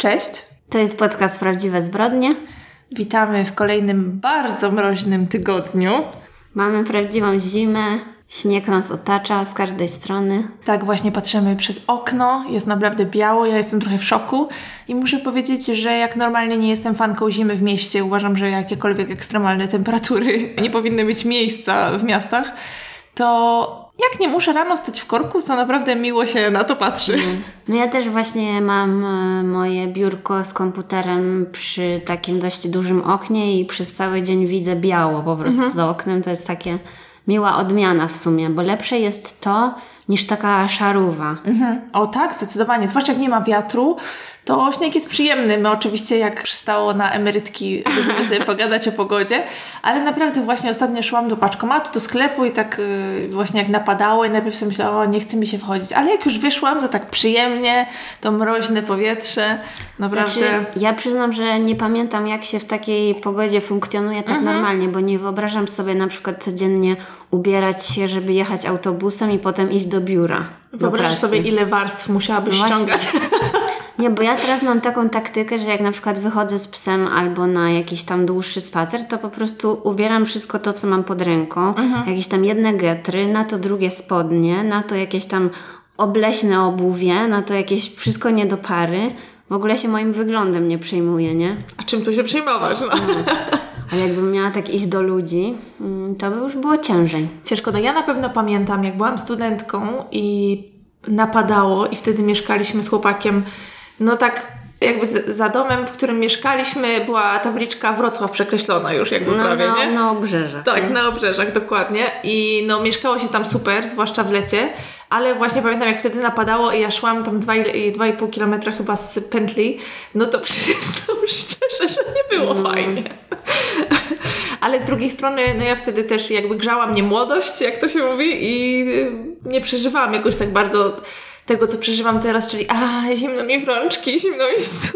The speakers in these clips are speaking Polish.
Cześć. To jest podcast Prawdziwe Zbrodnie. Witamy w kolejnym bardzo mroźnym tygodniu. Mamy prawdziwą zimę, śnieg nas otacza z każdej strony. Tak, właśnie patrzymy przez okno, jest naprawdę biało, ja jestem trochę w szoku i muszę powiedzieć, że jak normalnie nie jestem fanką zimy w mieście, uważam, że jakiekolwiek ekstremalne temperatury nie powinny mieć miejsca w miastach, to jak nie muszę rano stać w korku, to naprawdę miło się na to patrzy. No ja też właśnie mam e, moje biurko z komputerem przy takim dość dużym oknie i przez cały dzień widzę biało po prostu za oknem. To jest takie miła odmiana w sumie, bo lepsze jest to niż taka szarówa. Mhm. O tak, zdecydowanie. Zwłaszcza jak nie ma wiatru, to śnieg jest przyjemny. My oczywiście jak przystało na emerytki lubimy sobie pogadać o pogodzie, ale naprawdę właśnie ostatnio szłam do paczkomatu, do sklepu i tak y, właśnie jak napadało i najpierw sobie myślałam, o nie chce mi się wchodzić, ale jak już wyszłam, to tak przyjemnie, to mroźne powietrze, naprawdę... Znaczy, ja przyznam, że nie pamiętam jak się w takiej pogodzie funkcjonuje tak normalnie, bo nie wyobrażam sobie na przykład codziennie ubierać się, żeby jechać autobusem i potem iść do biura. Wyobraź sobie, ile warstw musiałabyś No ściągać. Nie, bo ja teraz mam taką taktykę, że jak na przykład wychodzę z psem albo na jakiś tam dłuższy spacer, to po prostu ubieram wszystko to, co mam pod ręką. Jakieś tam jedne getry, na to drugie spodnie, na to jakieś tam obleśne obuwie, na to jakieś wszystko nie do pary. W ogóle się moim wyglądem nie przejmuję, nie? A czym tu się przejmować? No. Ale jakbym miała tak iść do ludzi, mm, to by już było ciężej. Ciężko. No ja na pewno pamiętam, jak byłam studentką i napadało i wtedy mieszkaliśmy z chłopakiem, no tak jakby z, za domem, w którym mieszkaliśmy była tabliczka Wrocław przekreślona już jakby No, prawie, no, nie? na obrzeżach. Tak, na obrzeżach, dokładnie. I no mieszkało się tam super, zwłaszcza w lecie, ale właśnie pamiętam jak wtedy napadało i ja szłam tam 2,5 kilometra chyba z pętli, no to przyznam szczerze, że nie było fajnie. Ale z drugiej strony, no ja wtedy też jakby grzała mnie młodość, jak to się mówi i y, nie przeżywałam jakoś tak bardzo tego, co przeżywam teraz, czyli a, zimno mi w rączki, zimno mi w.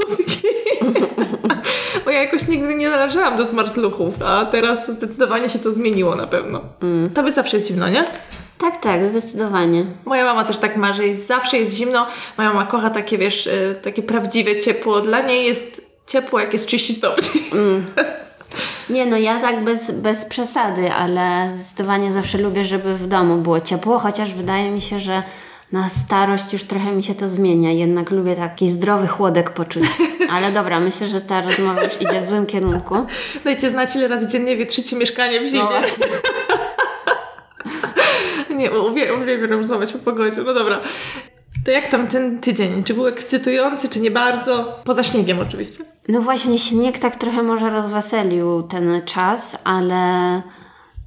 Bo ja jakoś nigdy nie należałam do zmarzluchów, a teraz zdecydowanie się to zmieniło na pewno. Tobie zawsze jest zimno, nie? Tak, tak, zdecydowanie. Moja mama też tak ma, że jest, zawsze jest zimno. Moja mama kocha takie, wiesz, y, takie prawdziwe ciepło. Dla niej jest ciepło, jak jest 30 stopni. Nie no, ja tak bez, bez przesady, ale zdecydowanie zawsze lubię, żeby w domu było ciepło, chociaż wydaje mi się, że na starość już trochę mi się to zmienia. Jednak lubię taki zdrowy chłodek poczuć. Ale dobra, myślę, że ta rozmowa już idzie w złym kierunku. Dajcie znać, ile razy dziennie wietrzycie mieszkanie w zimie. No. Nie, uwielbiam, uwielbiam rozmawiać o pogodzie. No dobra. To jak tam ten tydzień? Czy był ekscytujący, czy nie bardzo? Poza śniegiem oczywiście. No właśnie, śnieg tak trochę może rozweselił ten czas, ale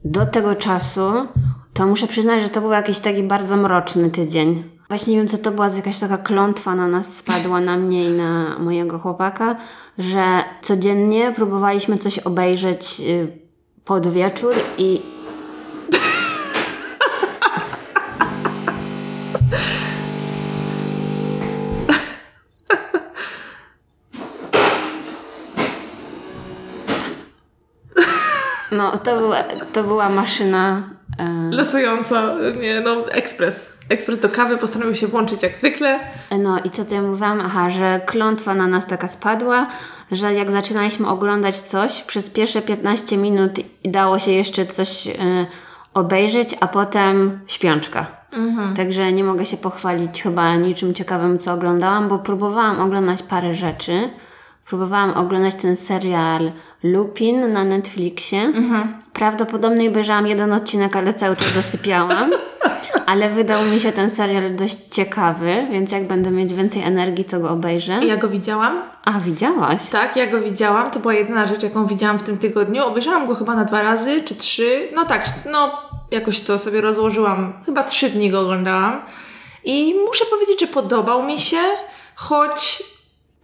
do tego czasu to muszę przyznać, że to był jakiś taki bardzo mroczny tydzień. Właśnie nie wiem, co to była, jakaś taka klątwa na nas spadła, na mnie i na mojego chłopaka, że codziennie próbowaliśmy coś obejrzeć y, pod wieczór i no, to była, to była maszyna e, Losująca, nie no, ekspres. Ekspres do kawy postanowił się włączyć jak zwykle. No i co to ja mówiłam? Aha, że klątwa na nas taka spadła, że jak zaczynaliśmy oglądać coś, przez pierwsze 15 minut dało się jeszcze coś y, obejrzeć, a potem śpiączka. Także nie mogę się pochwalić chyba niczym ciekawym, co oglądałam, bo próbowałam oglądać parę rzeczy. Próbowałam oglądać ten serial Lupin na Netflixie. Prawdopodobnie obejrzałam jeden odcinek, ale cały czas zasypiałam. Ale wydał mi się ten serial dość ciekawy, więc jak będę mieć więcej energii, to go obejrzę. Ja go widziałam. A, widziałaś? Tak, ja go widziałam. To była jedyna rzecz, jaką widziałam w tym tygodniu. Obejrzałam go chyba na dwa razy, czy trzy. No tak, no jakoś to sobie rozłożyłam. Chyba trzy dni go oglądałam. I muszę powiedzieć, że podobał mi się, choć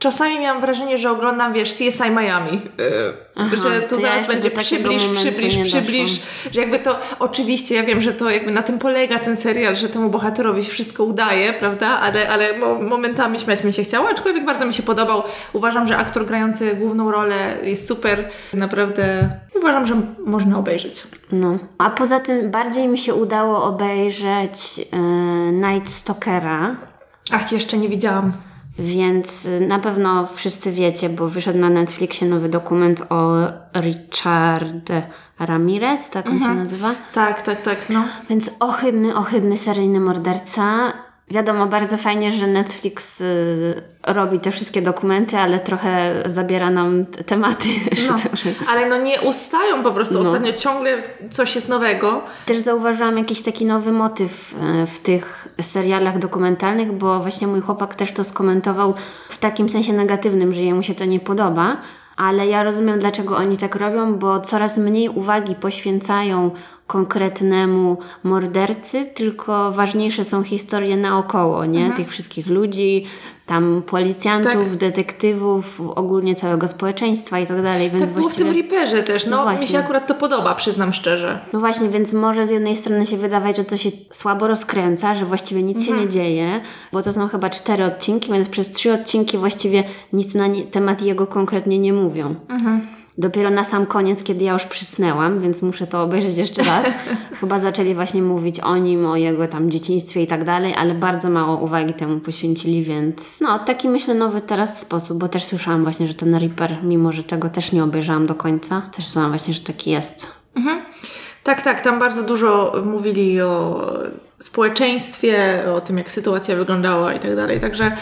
czasami miałam wrażenie, że oglądam, wiesz, CSI Miami. Yy, Aha, że tu to ja zaraz jeszcze będzie przybliż, przybliż, przybliż. Że jakby to, oczywiście ja wiem, że to jakby na tym polega ten serial, że temu bohaterowi się wszystko udaje, prawda? Ale, ale mo momentami śmiać mi się chciało, aczkolwiek bardzo mi się podobał. Uważam, że aktor grający główną rolę jest super. Naprawdę uważam, że można obejrzeć. No. A poza tym bardziej mi się udało obejrzeć e, Night Stalkera. Ach, jeszcze nie widziałam. Więc y, na pewno wszyscy wiecie, bo wyszedł na Netflixie nowy dokument o Richard Ramirez, tak on się nazywa. Tak, tak, tak, no. Więc ohydny, ohydny seryjny morderca. Wiadomo, bardzo fajnie, że Netflix y, robi te wszystkie dokumenty, ale trochę zabiera nam te tematy. no. Ale no nie ustają po prostu. No. Ostatnio ciągle coś jest nowego. Też zauważyłam jakiś taki nowy motyw e, w tych serialach dokumentalnych, bo właśnie mój chłopak też to skomentował w takim sensie negatywnym, że jemu się to nie podoba. Ale ja rozumiem, dlaczego oni tak robią, bo coraz mniej uwagi poświęcają konkretnemu mordercy, tylko ważniejsze są historie naokoło, nie? Tych wszystkich ludzi, tam policjantów, Tak. detektywów, ogólnie całego społeczeństwa i tak dalej, więc Tak było w tym. Reaperze też. No No, mi się akurat to podoba, przyznam szczerze. No właśnie, więc może z jednej strony się wydawać, że to się słabo rozkręca, że właściwie nic się nie dzieje, bo to są chyba cztery odcinki, więc przez trzy odcinki właściwie nic na nie, temat jego konkretnie nie mówią. Dopiero na sam koniec, kiedy ja już przysnęłam, więc muszę to obejrzeć jeszcze raz, chyba zaczęli właśnie mówić o nim, o jego tam dzieciństwie i tak dalej, ale bardzo mało uwagi temu poświęcili, więc no taki myślę nowy teraz sposób, bo też słyszałam właśnie, że ten Reaper, mimo że tego też nie obejrzałam do końca, też słyszałam właśnie, że taki jest. Tak, tak, tam bardzo dużo mówili o społeczeństwie, o tym, jak sytuacja wyglądała i tak dalej. Także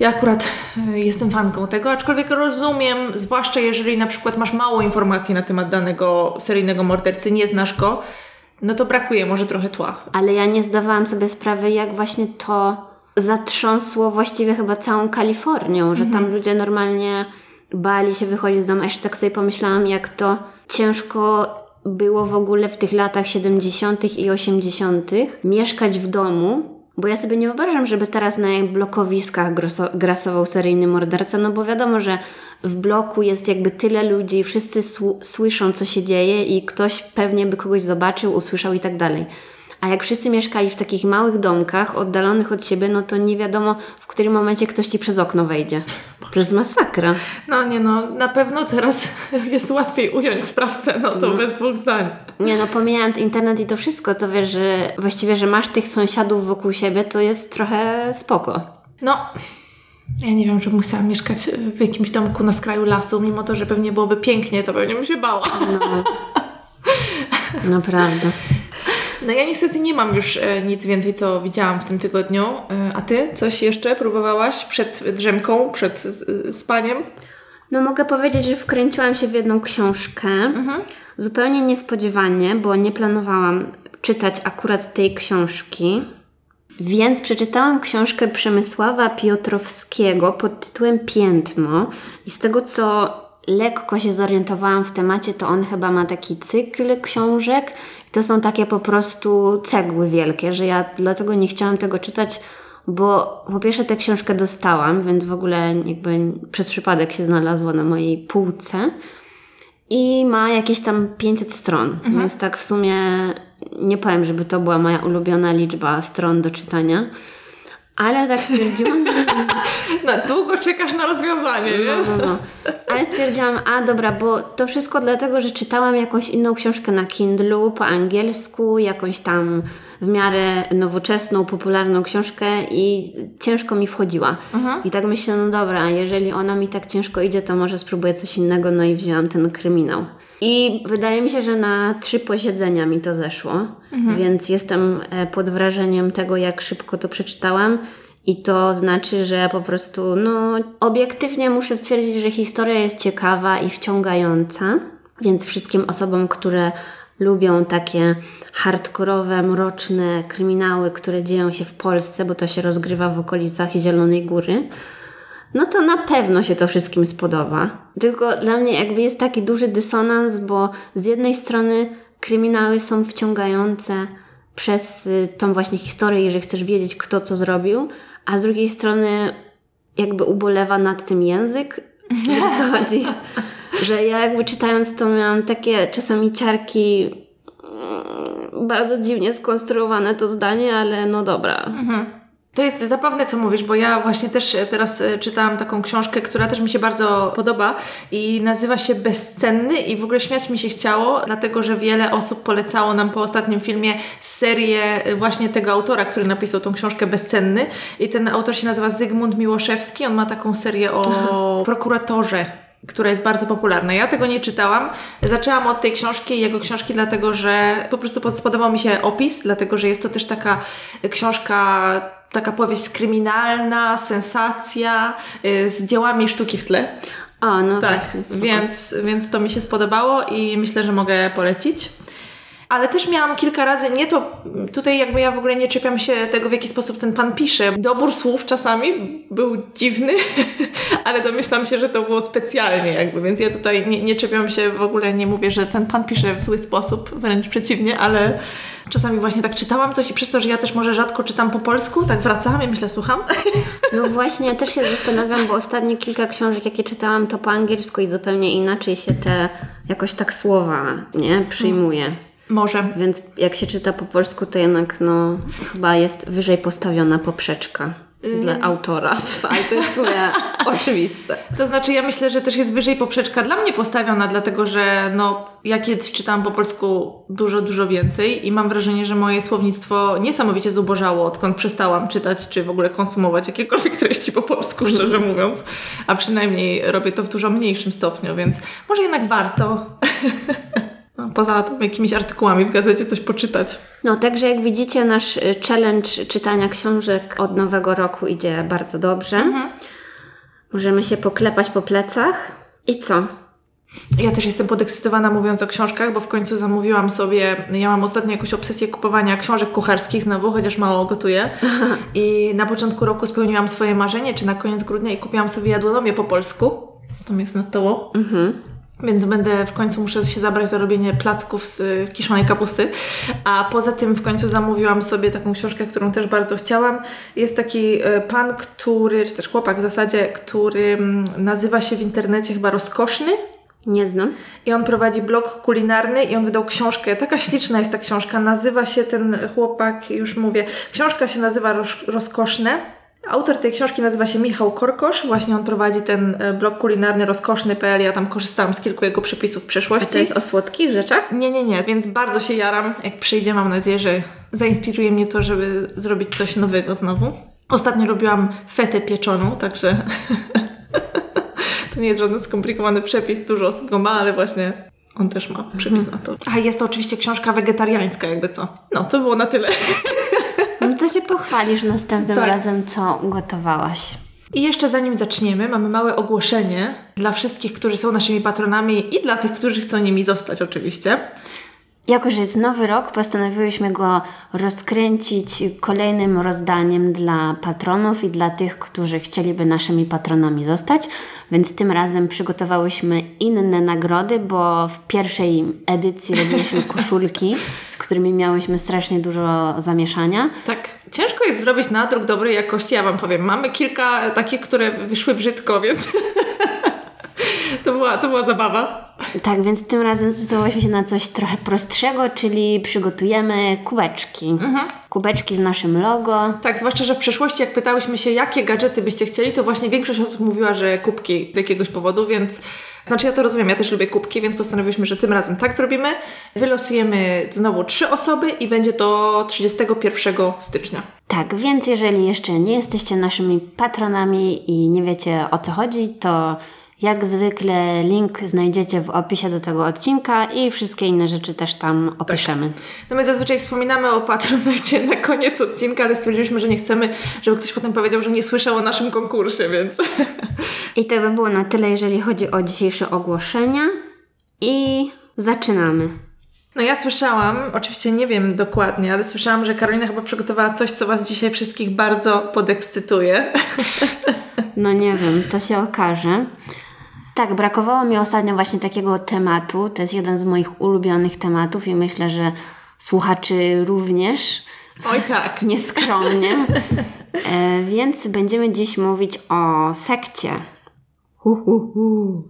ja akurat y, jestem fanką tego, aczkolwiek rozumiem, zwłaszcza jeżeli na przykład masz mało informacji na temat danego seryjnego mordercy, nie znasz go, no to brakuje może trochę tła. Ale ja nie zdawałam sobie sprawy, jak właśnie to zatrząsło właściwie chyba całą Kalifornią, że tam ludzie normalnie bali się wychodzić z domu. A jeszcze tak sobie pomyślałam, jak to ciężko było w ogóle w tych latach 70. i 80. mieszkać w domu. Bo ja sobie nie wyobrażam, żeby teraz na blokowiskach grasował seryjny morderca, no bo wiadomo, że w bloku jest jakby tyle ludzi, wszyscy słyszą, co się dzieje i ktoś pewnie by kogoś zobaczył, usłyszał i tak dalej. A jak wszyscy mieszkali w takich małych domkach, oddalonych od siebie, no to nie wiadomo, w którym momencie ktoś ci przez okno wejdzie. To jest masakra. No nie no, na pewno teraz jest łatwiej ująć sprawcę, no to bez dwóch zdań. Nie no, pomijając internet i to wszystko, to wiesz, że właściwie, że masz tych sąsiadów wokół siebie, to jest trochę spoko. No, ja nie wiem, czy bym chciała mieszkać w jakimś domku na skraju lasu, mimo to, że pewnie byłoby pięknie, to pewnie bym się bała. No. Naprawdę. No ja niestety nie mam już e, nic więcej, co widziałam w tym tygodniu. E, a ty coś jeszcze próbowałaś przed drzemką, przed spaniem? No mogę powiedzieć, że wkręciłam się w jedną książkę. Zupełnie niespodziewanie, bo nie planowałam czytać akurat tej książki. Więc przeczytałam książkę Przemysława Piotrowskiego pod tytułem Piętno. I z tego, co lekko się zorientowałam w temacie, to on chyba ma taki cykl książek. To są takie po prostu cegły wielkie, że ja dlatego nie chciałam tego czytać, bo po pierwsze tę książkę dostałam, więc w ogóle jakby przez przypadek się znalazła na mojej półce. I ma jakieś tam 500 stron, więc tak w sumie nie powiem, żeby to była moja ulubiona liczba stron do czytania. Ale tak stwierdziłam, No, długo czekasz na rozwiązanie, nie? no, no, no. Ale stwierdziłam, a dobra, bo to wszystko dlatego, że czytałam jakąś inną książkę na Kindlu po angielsku, jakąś tam w miarę nowoczesną, popularną książkę i ciężko mi wchodziła. I tak myślę, no dobra, jeżeli ona mi tak ciężko idzie, to może spróbuję coś innego, no i wzięłam ten kryminał. I wydaje mi się, że na trzy posiedzenia mi to zeszło, więc jestem e, pod wrażeniem tego, jak szybko to przeczytałam. I to znaczy, że po prostu, no, obiektywnie muszę stwierdzić, że historia jest ciekawa i wciągająca. Więc wszystkim osobom, które lubią takie hardkorowe, mroczne kryminały, które dzieją się w Polsce, bo to się rozgrywa w okolicach Zielonej Góry, no to na pewno się to wszystkim spodoba. Tylko dla mnie jakby jest taki duży dysonans, bo z jednej strony kryminały są wciągające przez y, tą właśnie historię i że chcesz wiedzieć, kto co zrobił, a z drugiej strony jakby ubolewa nad tym język. O co chodzi? Że ja jakby czytając to miałam takie czasami ciarki mm, bardzo dziwnie skonstruowane to zdanie, ale no dobra. To jest zabawne, co mówisz, bo ja właśnie też e, teraz e, czytałam taką książkę, która też mi się bardzo podoba i nazywa się Bezcenny i w ogóle śmiać mi się chciało, dlatego że wiele osób polecało nam po ostatnim filmie serię e, właśnie tego autora, który napisał tą książkę Bezcenny i ten autor się nazywa Zygmunt Miłoszewski, on ma taką serię o prokuratorze która jest bardzo popularna. Ja tego nie czytałam. Zaczęłam od tej książki, jego książki, dlatego że po prostu spodobał mi się opis, dlatego że jest to też taka książka taka powieść kryminalna, sensacja y, z dziełami sztuki w tle. O, no tak, właśnie. Więc, więc to mi się spodobało i myślę, że mogę polecić. Ale też miałam kilka razy, nie to, tutaj jakby ja w ogóle nie czepiam się tego, w jaki sposób ten pan pisze. Dobór słów czasami był dziwny, ale domyślam się, że to było specjalnie jakby, więc ja tutaj nie, nie czepiam się, w ogóle nie mówię, że ten pan pisze w zły sposób, wręcz przeciwnie, ale czasami właśnie tak czytałam coś i przez to, że ja też może rzadko czytam po polsku, tak wracam i myślę, słucham. No właśnie, ja też się zastanawiam, bo ostatnie kilka książek, jakie czytałam, to po angielsku i zupełnie inaczej się te jakoś tak słowa, nie, przyjmuje. Może. Więc jak się czyta po polsku, to jednak no, chyba jest wyżej postawiona poprzeczka dla autora, ale to jest w sumie oczywiste. To znaczy, ja myślę, że też jest wyżej poprzeczka dla mnie postawiona, dlatego że no, ja kiedyś czytałam po polsku dużo, dużo więcej i mam wrażenie, że moje słownictwo niesamowicie zubożało, odkąd przestałam czytać, czy w ogóle konsumować jakiekolwiek treści po polsku, szczerze mówiąc. A przynajmniej robię to w dużo mniejszym stopniu, więc może jednak warto. No, poza tym jakimiś artykułami w gazecie coś poczytać. No, także jak widzicie, nasz y, challenge czytania książek od nowego roku idzie bardzo dobrze. Mhm. Możemy się poklepać po plecach. I co? Ja też jestem podekscytowana mówiąc o książkach, bo w końcu zamówiłam sobie, ja mam ostatnio jakąś obsesję kupowania książek kucharskich znowu, chociaż mało gotuję. I na początku roku spełniłam swoje marzenie, czy na koniec grudnia i kupiłam sobie jadłonomię po polsku. Tam jest na to. Mhm. Więc będę w końcu muszę się zabrać za robienie placków z y, kiszonej kapusty. A poza tym w końcu zamówiłam sobie taką książkę, którą też bardzo chciałam. Jest taki y, pan, który, czy też chłopak w zasadzie, który mm, nazywa się w internecie chyba Rozkoszny. Nie znam. I on prowadzi blog kulinarny i on wydał książkę. Taka śliczna jest ta książka. Nazywa się ten chłopak, już mówię, książka się nazywa Roz, Rozkoszne. Autor tej książki nazywa się Michał Korkosz. Właśnie on prowadzi ten e, blog kulinarny rozkoszny.pl. Ja tam korzystałam z kilku jego przepisów w przeszłości. A to jest o słodkich rzeczach? Nie, nie, nie. Więc bardzo się jaram. Jak przyjdzie, mam nadzieję, że zainspiruje mnie to, żeby zrobić coś nowego znowu. Ostatnio robiłam fetę pieczoną, także to nie jest żaden skomplikowany przepis. Dużo osób go ma, ale właśnie on też ma przepis na to. A jest to oczywiście książka wegetariańska, jakby co. No, to było na tyle. Pochwalisz następnym tak. razem, co ugotowałaś. I jeszcze zanim zaczniemy, mamy małe ogłoszenie dla wszystkich, którzy są naszymi patronami i dla tych, którzy chcą nimi zostać oczywiście. Jako, że jest nowy rok, postanowiłyśmy go rozkręcić kolejnym rozdaniem dla patronów i dla tych, którzy chcieliby naszymi patronami zostać. Więc tym razem przygotowałyśmy inne nagrody, bo w pierwszej edycji robiliśmy koszulki, z którymi miałyśmy strasznie dużo zamieszania. Tak, ciężko jest zrobić nadruk dobrej jakości, ja Wam powiem. Mamy kilka takich, które wyszły brzydko, więc to, była, to była zabawa. Tak, więc tym razem zdecydowałyśmy się na coś trochę prostszego, czyli przygotujemy kubeczki. Mhm. Kubeczki z naszym logo. Tak, zwłaszcza, że w przeszłości jak pytałyśmy się, jakie gadżety byście chcieli, to właśnie większość osób mówiła, że kubki z jakiegoś powodu, więc znaczy ja to rozumiem, ja też lubię kubki, więc postanowiłyśmy, że tym razem tak zrobimy. Wylosujemy znowu trzy osoby i będzie to 31 stycznia. Tak, więc jeżeli jeszcze nie jesteście naszymi patronami i nie wiecie o co chodzi, to jak zwykle link znajdziecie w opisie do tego odcinka i wszystkie inne rzeczy też tam opiszemy. Tak. No my zazwyczaj wspominamy o Patronite na koniec odcinka, ale stwierdziliśmy, że nie chcemy, żeby ktoś potem powiedział, że nie słyszał o naszym konkursie, więc... I to by było na tyle, jeżeli chodzi o dzisiejsze ogłoszenia. I zaczynamy. No ja słyszałam, oczywiście nie wiem dokładnie, ale słyszałam, że Karolina chyba przygotowała coś, co Was dzisiaj wszystkich bardzo podekscytuje. No nie wiem, to się okaże. Tak, brakowało mi ostatnio właśnie takiego tematu. To jest jeden z moich ulubionych tematów i myślę, że słuchaczy również. Oj tak. Nieskromnie. E, więc będziemy dziś mówić o sekcie. Hu, hu, hu.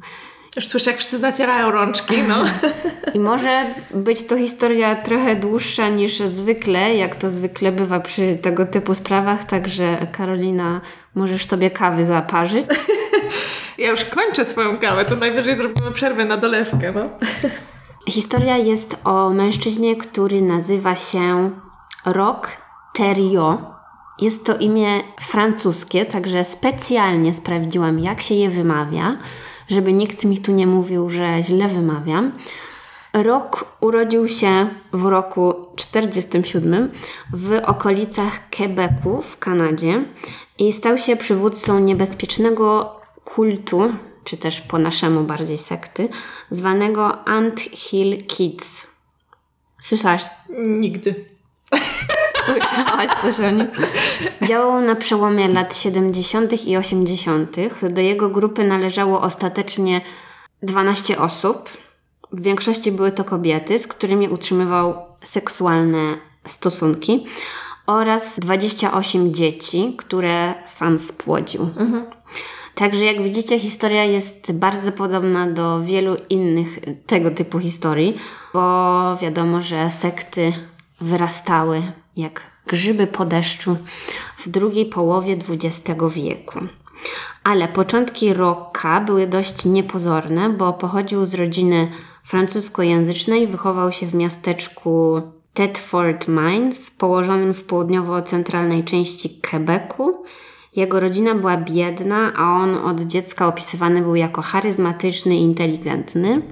Już słyszę, jak wszyscy zacierają rączki, no. I może być to historia trochę dłuższa niż zwykle, jak to zwykle bywa przy tego typu sprawach, także Karolina, możesz sobie kawy zaparzyć. Ja już kończę swoją kawę, to najwyżej zrobimy przerwę na dolewkę, no. Historia jest o mężczyźnie, który nazywa się Rock Theriot. Jest to imię francuskie, także specjalnie sprawdziłam, jak się je wymawia, żeby nikt mi tu nie mówił, że źle wymawiam. Rock urodził się w roku 47 w okolicach Quebecu w Kanadzie i stał się przywódcą niebezpiecznego kultu, czy też po naszemu bardziej sekty, zwanego Ant Hill Kids. Słyszałaś, Nigdy. słyszałaś coś o nim? Działał na przełomie lat 70. i 80. Do jego grupy należało ostatecznie 12 osób. W większości były to kobiety, z którymi utrzymywał seksualne stosunki oraz 28 dzieci, które sam spłodził. Także jak widzicie, historia jest bardzo podobna do wielu innych tego typu historii, bo wiadomo, że sekty wyrastały jak grzyby po deszczu w drugiej połowie XX wieku. Ale początki Rocka były dość niepozorne, bo pochodził z rodziny francuskojęzycznej, wychował się w miasteczku Thetford Mines, położonym w południowo-centralnej części Quebecu. Jego rodzina była biedna, a on od dziecka opisywany był jako charyzmatyczny i inteligentny.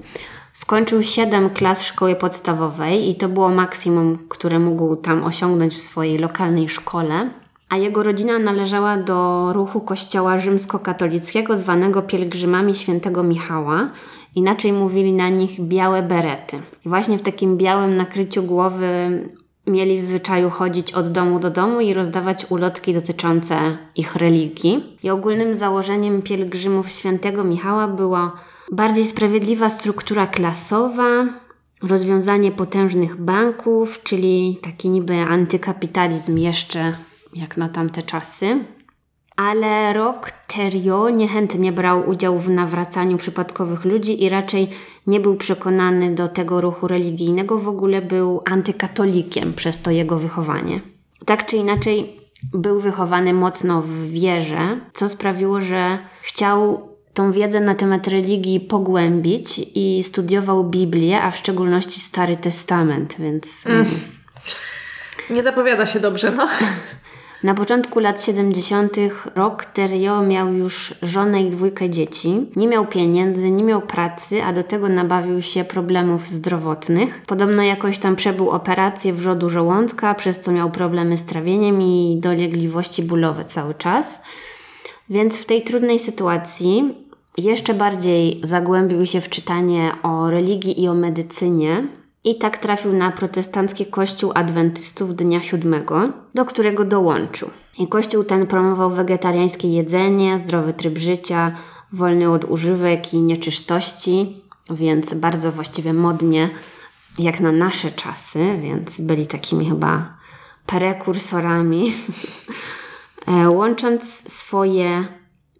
Skończył 7 klas szkoły podstawowej i to było maksimum, które mógł tam osiągnąć w swojej lokalnej szkole. A jego rodzina należała do ruchu kościoła rzymskokatolickiego zwanego pielgrzymami świętego Michała. Inaczej mówili na nich białe berety. I właśnie w takim białym nakryciu głowy mieli w zwyczaju chodzić od domu do domu i rozdawać ulotki dotyczące ich religii. I ogólnym założeniem pielgrzymów świętego Michała była bardziej sprawiedliwa struktura klasowa, rozwiązanie potężnych banków, czyli taki niby antykapitalizm jeszcze jak na tamte czasy. Ale Rock Theriot niechętnie brał udział w nawracaniu przypadkowych ludzi i raczej nie był przekonany do tego ruchu religijnego, w ogóle był antykatolikiem przez to jego wychowanie. Tak czy inaczej, był wychowany mocno w wierze, co sprawiło, że chciał tą wiedzę na temat religii pogłębić i studiował Biblię, a w szczególności Stary Testament, więc. Mm. Nie zapowiada się dobrze, no. Na początku lat 70. Rock Theriot miał już żonę i dwójkę dzieci. Nie miał pieniędzy, nie miał pracy, a do tego nabawił się problemów zdrowotnych. Podobno jakoś tam przebył operację wrzodu żołądka, przez co miał problemy z trawieniem i dolegliwości bólowe cały czas. Więc w tej trudnej sytuacji jeszcze bardziej zagłębił się w czytanie o religii i o medycynie. I tak trafił na protestancki kościół adwentystów Dnia Siódmego, do którego dołączył. I kościół ten promował wegetariańskie jedzenie, zdrowy tryb życia, wolny od używek i nieczystości, więc bardzo właściwie modnie jak na nasze czasy, więc byli takimi chyba prekursorami. Łącząc swoje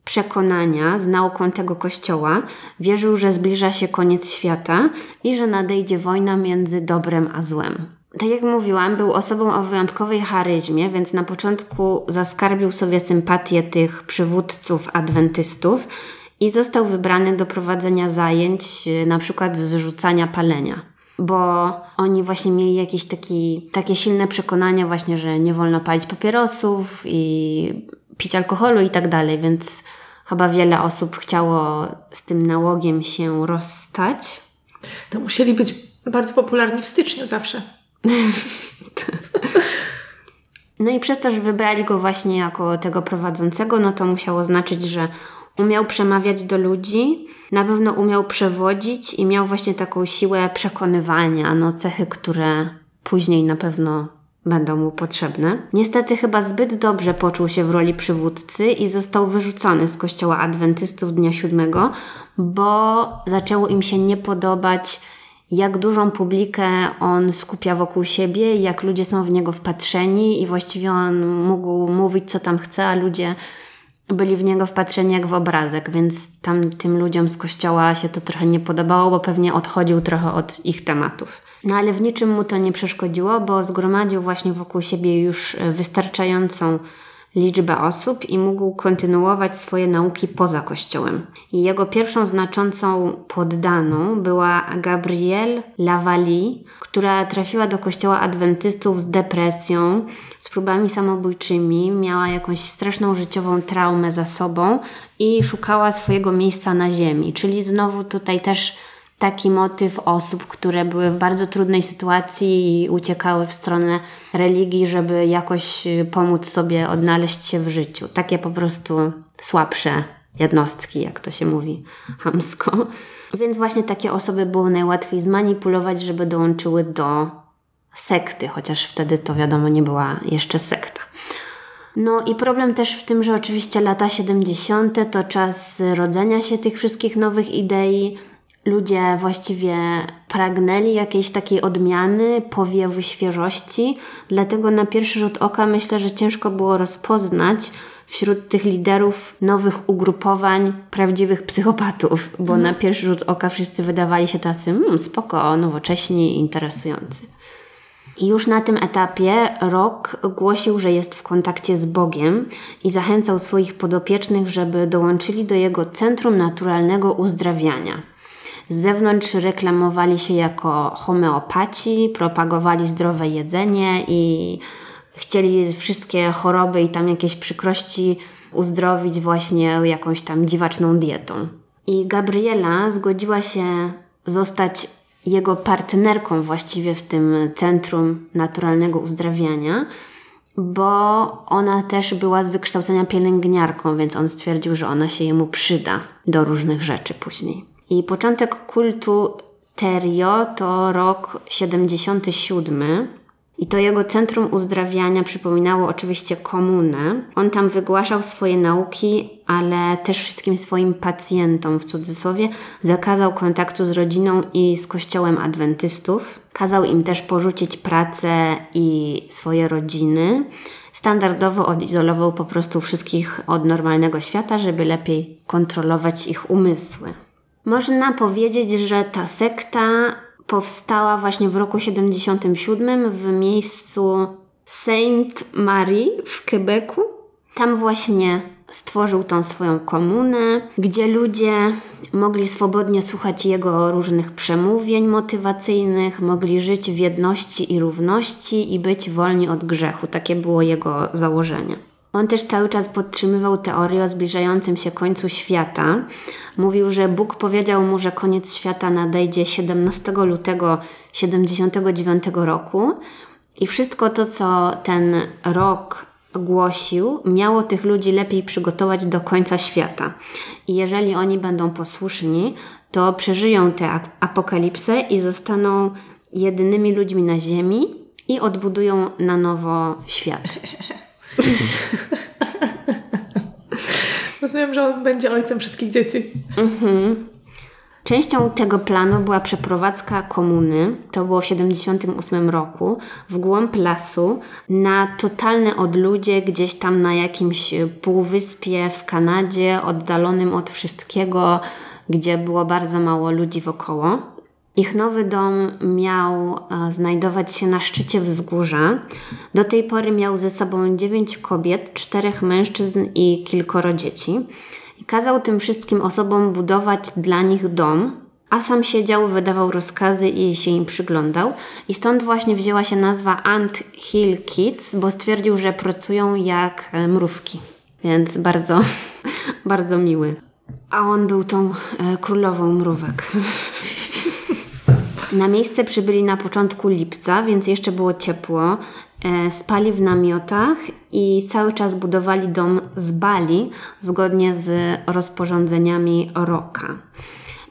przekonania z nauką tego kościoła, wierzył, że zbliża się koniec świata i że nadejdzie wojna między dobrem a złem. Tak jak mówiłam, był osobą o wyjątkowej charyzmie, więc na początku zaskarbił sobie sympatię tych przywódców adwentystów i został wybrany do prowadzenia zajęć, na przykład zrzucania palenia. Bo oni właśnie mieli jakieś taki, takie silne przekonania właśnie, że nie wolno palić papierosów i pić alkoholu i tak dalej, więc chyba wiele osób chciało z tym nałogiem się rozstać. To musieli być bardzo popularni w styczniu zawsze. No i przez to, że wybrali go właśnie jako tego prowadzącego, no to musiało znaczyć, że umiał przemawiać do ludzi, na pewno umiał przewodzić i miał właśnie taką siłę przekonywania, no cechy, które później na pewno będą mu potrzebne. Niestety chyba zbyt dobrze poczuł się w roli przywódcy i został wyrzucony z kościoła adwentystów dnia siódmego, bo zaczęło im się nie podobać jak dużą publikę on skupia wokół siebie, jak ludzie są w niego wpatrzeni i właściwie on mógł mówić co tam chce, a ludzie byli w niego wpatrzeni jak w obrazek, więc tam tym ludziom z kościoła się to trochę nie podobało, bo pewnie odchodził trochę od ich tematów. No ale w niczym mu to nie przeszkodziło, bo zgromadził właśnie wokół siebie już wystarczającą liczbę osób i mógł kontynuować swoje nauki poza kościołem. I jego pierwszą znaczącą poddaną była Gabrielle Lavali, która trafiła do kościoła adwentystów z depresją, z próbami samobójczymi, miała jakąś straszną życiową traumę za sobą i szukała swojego miejsca na ziemi. Czyli znowu tutaj też taki motyw osób, które były w bardzo trudnej sytuacji i uciekały w stronę religii, żeby jakoś y, pomóc sobie odnaleźć się w życiu. Takie po prostu słabsze jednostki, jak to się mówi hamsko. Więc właśnie takie osoby było najłatwiej zmanipulować, żeby dołączyły do sekty, chociaż wtedy to wiadomo nie była jeszcze sekta. No i problem też w tym, że oczywiście lata 70. to czas rodzenia się tych wszystkich nowych idei, ludzie właściwie pragnęli jakiejś takiej odmiany, powiewu świeżości, dlatego na pierwszy rzut oka myślę, że ciężko było rozpoznać wśród tych liderów nowych ugrupowań prawdziwych psychopatów, bo mhm. na pierwszy rzut oka wszyscy wydawali się tacy hmm, spoko, nowocześni, interesujący. I już na tym etapie Rok głosił, że jest w kontakcie z Bogiem i zachęcał swoich podopiecznych, żeby dołączyli do jego centrum naturalnego uzdrawiania. Z zewnątrz reklamowali się jako homeopaci, propagowali zdrowe jedzenie i chcieli wszystkie choroby i tam jakieś przykrości uzdrowić właśnie jakąś tam dziwaczną dietą. I Gabriela zgodziła się zostać jego partnerką właściwie w tym centrum naturalnego uzdrawiania, bo ona też była z wykształcenia pielęgniarką, więc on stwierdził, że ona się jemu przyda do różnych rzeczy później. I początek kultu Terio to rok 77. I to jego centrum uzdrawiania przypominało oczywiście komunę. On tam wygłaszał swoje nauki, ale też wszystkim swoim pacjentom, w cudzysłowie, zakazał kontaktu z rodziną i z kościołem adwentystów. Kazał im też porzucić pracę i swoje rodziny. Standardowo odizolował po prostu wszystkich od normalnego świata, żeby lepiej kontrolować ich umysły. Można powiedzieć, że ta sekta powstała właśnie w roku 77 w miejscu Saint Marie w Quebecu. Tam właśnie stworzył tą swoją komunę, gdzie ludzie mogli swobodnie słuchać jego różnych przemówień motywacyjnych, mogli żyć w jedności i równości i być wolni od grzechu. Takie było jego założenie. On też cały czas podtrzymywał teorię o zbliżającym się końcu świata. Mówił, że Bóg powiedział mu, że koniec świata nadejdzie 17 lutego 79 roku i wszystko to, co ten rok głosił, miało tych ludzi lepiej przygotować do końca świata. I jeżeli oni będą posłuszni, to przeżyją tę apokalipsę i zostaną jedynymi ludźmi na Ziemi i odbudują na nowo świat. Rozumiem, że on będzie ojcem wszystkich dzieci. Mhm. Częścią tego planu była przeprowadzka komuny, to było w 1978 roku, w głąb lasu, na totalne odludzie, gdzieś tam na jakimś półwyspie w Kanadzie, oddalonym od wszystkiego, gdzie było bardzo mało ludzi wokoło. Ich nowy dom miał e, znajdować się na szczycie wzgórza. Do tej pory miał ze sobą dziewięć kobiet, czterech mężczyzn i kilkoro dzieci. I kazał tym wszystkim osobom budować dla nich dom, a sam siedział, wydawał rozkazy i się im przyglądał. I stąd właśnie wzięła się nazwa Ant Hill Kids, bo stwierdził, że pracują jak e, mrówki. Więc bardzo, bardzo miły. A on był tą e, królową mrówek. Na miejsce przybyli na początku lipca, więc jeszcze było ciepło. E, spali w namiotach i cały czas budowali dom z bali zgodnie z rozporządzeniami Roka.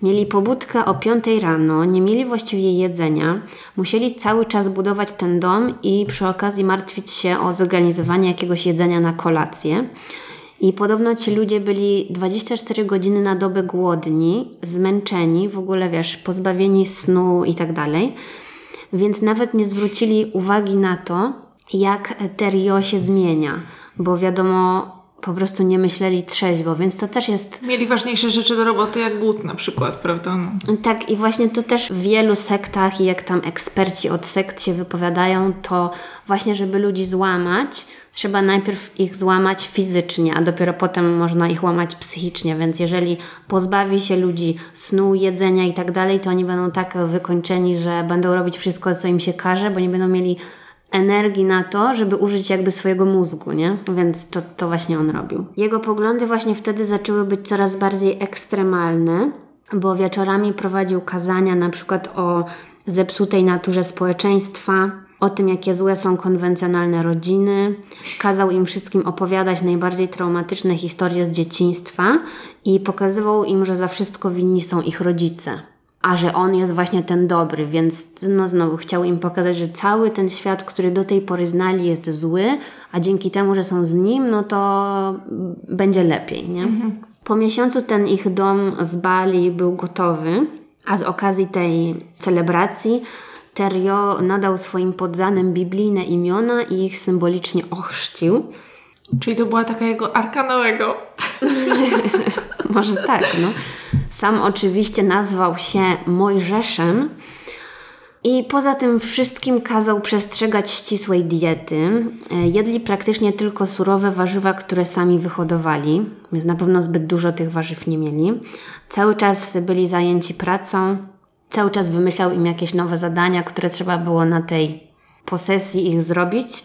Mieli pobudkę o 5 rano, nie mieli właściwie jedzenia, musieli cały czas budować ten dom i przy okazji martwić się o zorganizowanie jakiegoś jedzenia na kolację. I podobno ci ludzie byli 24 godziny na dobę głodni, zmęczeni, w ogóle wiesz, pozbawieni snu i tak dalej. Więc nawet nie zwrócili uwagi na to, jak Terio się zmienia, bo wiadomo, po prostu nie myśleli trzeźwo, więc to też jest Mieli ważniejsze rzeczy do roboty, jak głód na przykład, prawda? No. tak, i właśnie to też w wielu sektach, i jak tam eksperci od sekt się wypowiadają, to właśnie, żeby ludzi złamać, trzeba najpierw ich złamać fizycznie, a dopiero potem można ich łamać psychicznie. Więc jeżeli pozbawi się ludzi snu, jedzenia i tak dalej, to oni będą tak wykończeni, że będą robić wszystko, co im się każe, bo nie będą mieli energii na to, żeby użyć jakby swojego mózgu, nie? Więc to, to właśnie on robił. Jego poglądy właśnie wtedy zaczęły być coraz bardziej ekstremalne, bo wieczorami prowadził kazania na przykład o zepsutej naturze społeczeństwa, o tym, jakie złe są konwencjonalne rodziny. Kazał im wszystkim opowiadać najbardziej traumatyczne historie z dzieciństwa i pokazywał im, że za wszystko winni są ich rodzice a że on jest właśnie ten dobry, więc no znowu chciał im pokazać, że cały ten świat, który do tej pory znali, jest zły, a dzięki temu, że są z nim, no to będzie lepiej, nie? Po miesiącu ten ich dom z Bali był gotowy, a z okazji tej celebracji Terio nadał swoim poddanym biblijne imiona i ich symbolicznie ochrzcił. Czyli to była taka jego arka nowego. Może tak, no. Sam oczywiście nazwał się Mojżeszem i poza tym wszystkim kazał przestrzegać ścisłej diety. E, jedli praktycznie tylko surowe warzywa, które sami wyhodowali, więc na pewno zbyt dużo tych warzyw nie mieli. Cały czas byli zajęci pracą, cały czas wymyślał im jakieś nowe zadania, które trzeba było na tej posesji ich zrobić.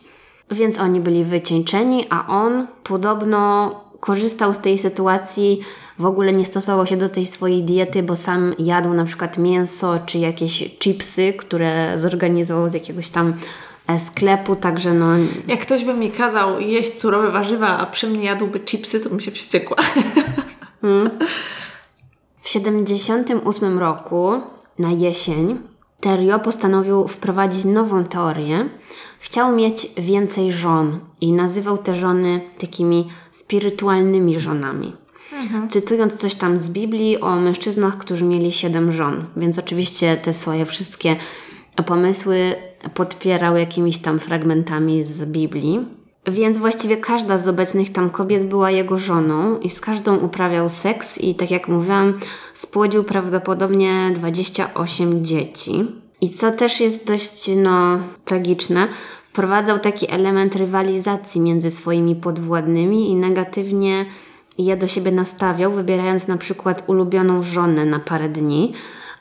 Więc oni byli wycieńczeni, a on podobno korzystał z tej sytuacji, w ogóle nie stosował się do tej swojej diety, bo sam jadł na przykład mięso czy jakieś chipsy, które zorganizował z jakiegoś tam e, sklepu, także no... Jak ktoś by mi kazał jeść surowe warzywa, a przy mnie jadłby chipsy, to bym się wściekła. W 78 roku, na jesień, Terio postanowił wprowadzić nową teorię. Chciał mieć więcej żon i nazywał te żony takimi spirytualnymi żonami. Cytując coś tam z Biblii o mężczyznach, którzy mieli siedem żon. Więc oczywiście te swoje wszystkie pomysły podpierał jakimiś tam fragmentami z Biblii. Więc właściwie każda z obecnych tam kobiet była jego żoną i z każdą uprawiał seks i tak jak mówiłam, spłodził prawdopodobnie 28 dzieci. I co też jest dość no, tragiczne, wprowadzał taki element rywalizacji między swoimi podwładnymi i negatywnie je do siebie nastawiał, wybierając na przykład ulubioną żonę na parę dni,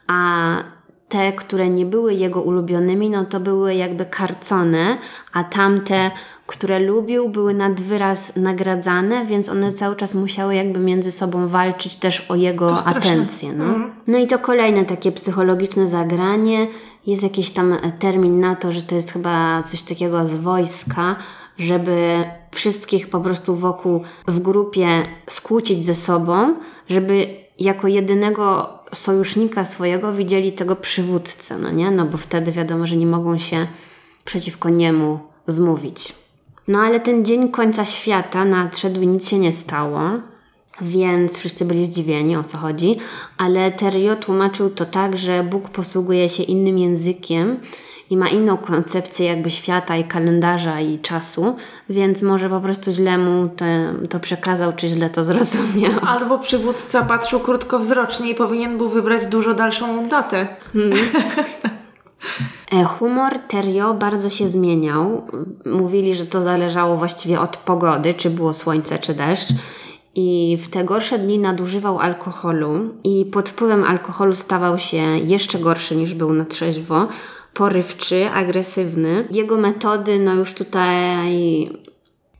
a te, które nie były jego ulubionymi, no to były jakby karcone, a tamte, które lubił, były nad wyraz nagradzane, więc one cały czas musiały jakby między sobą walczyć też o jego atencję. No. no i to kolejne takie psychologiczne zagranie. Jest jakiś tam termin na to, że to jest chyba coś takiego z wojska, żeby wszystkich po prostu wokół w grupie skłócić ze sobą, żeby jako jedynego sojusznika swojego widzieli tego przywódcę, no nie? No bo wtedy wiadomo, że nie mogą się przeciwko niemu zmówić. No ale ten dzień końca świata nadszedł i nic się nie stało, więc wszyscy byli zdziwieni o co chodzi, ale Terio tłumaczył to tak, że Bóg posługuje się innym językiem i ma inną koncepcję jakby świata i kalendarza i czasu, więc może po prostu źle mu te, to przekazał, czy źle to zrozumiał. Albo przywódca patrzył krótkowzrocznie i powinien był wybrać dużo dalszą datę. E, Humor Terio bardzo się zmieniał. Mówili, że to zależało właściwie od pogody, czy było słońce, czy deszcz. I w te gorsze dni nadużywał alkoholu i pod wpływem alkoholu stawał się jeszcze gorszy niż był na trzeźwo. Porywczy, agresywny. Jego metody, no już tutaj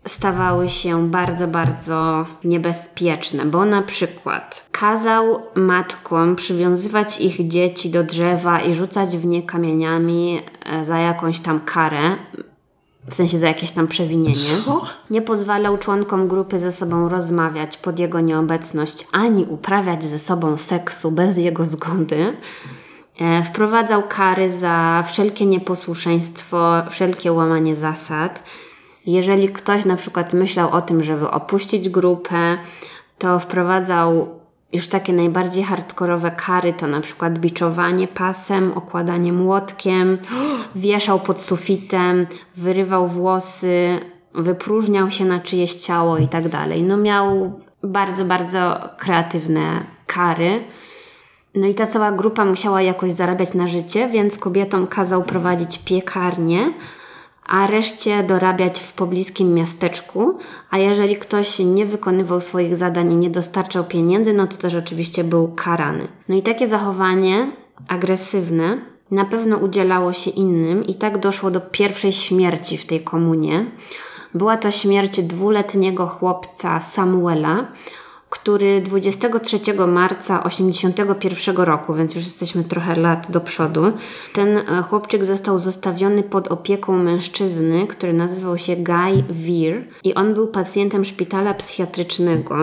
stawały się bardzo, bardzo niebezpieczne, bo na przykład kazał matkom przywiązywać ich dzieci do drzewa i rzucać w nie kamieniami e, za jakąś tam karę, w sensie za jakieś tam przewinienie. Co? Nie pozwalał członkom grupy ze sobą rozmawiać pod jego nieobecność, ani uprawiać ze sobą seksu bez jego zgody. E, Wprowadzał kary za wszelkie nieposłuszeństwo, wszelkie łamanie zasad. Jeżeli ktoś na przykład myślał o tym, żeby opuścić grupę, to wprowadzał już takie najbardziej hardkorowe kary, to na przykład biczowanie pasem, okładanie młotkiem, wieszał pod sufitem, wyrywał włosy wypróżniał się na czyjeś ciało i tak dalej. No miał bardzo, bardzo kreatywne kary. No i ta cała grupa musiała jakoś zarabiać na życie, więc kobietom kazał prowadzić piekarnię, a reszcie dorabiać w pobliskim miasteczku. A jeżeli ktoś nie wykonywał swoich zadań i nie dostarczał pieniędzy, no to też oczywiście był karany. No i takie zachowanie agresywne na pewno udzielało się innym, i tak doszło do pierwszej śmierci w tej komunie. Była to śmierć dwuletniego chłopca Samuela, który 23 marca 81 roku, więc już jesteśmy trochę lat do przodu, ten e, chłopczyk został zostawiony pod opieką mężczyzny, który nazywał się Guy Veer i on był pacjentem szpitala psychiatrycznego.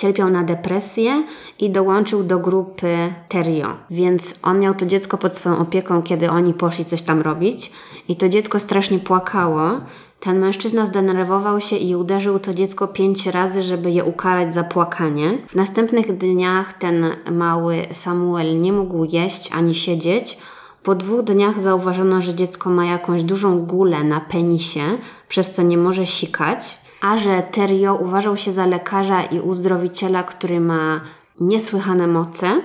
Cierpiał na depresję i dołączył do grupy Terio. Więc on miał to dziecko pod swoją opieką, kiedy oni poszli coś tam robić. I to dziecko strasznie płakało. Ten mężczyzna zdenerwował się i uderzył to dziecko pięć razy, żeby je ukarać za płakanie. W następnych dniach ten mały Samuel nie mógł jeść ani siedzieć. Po dwóch dniach zauważono, że dziecko ma jakąś dużą gulę na penisie, przez co nie może sikać, a że Terio uważał się za lekarza i uzdrowiciela, który ma niesłychane moce,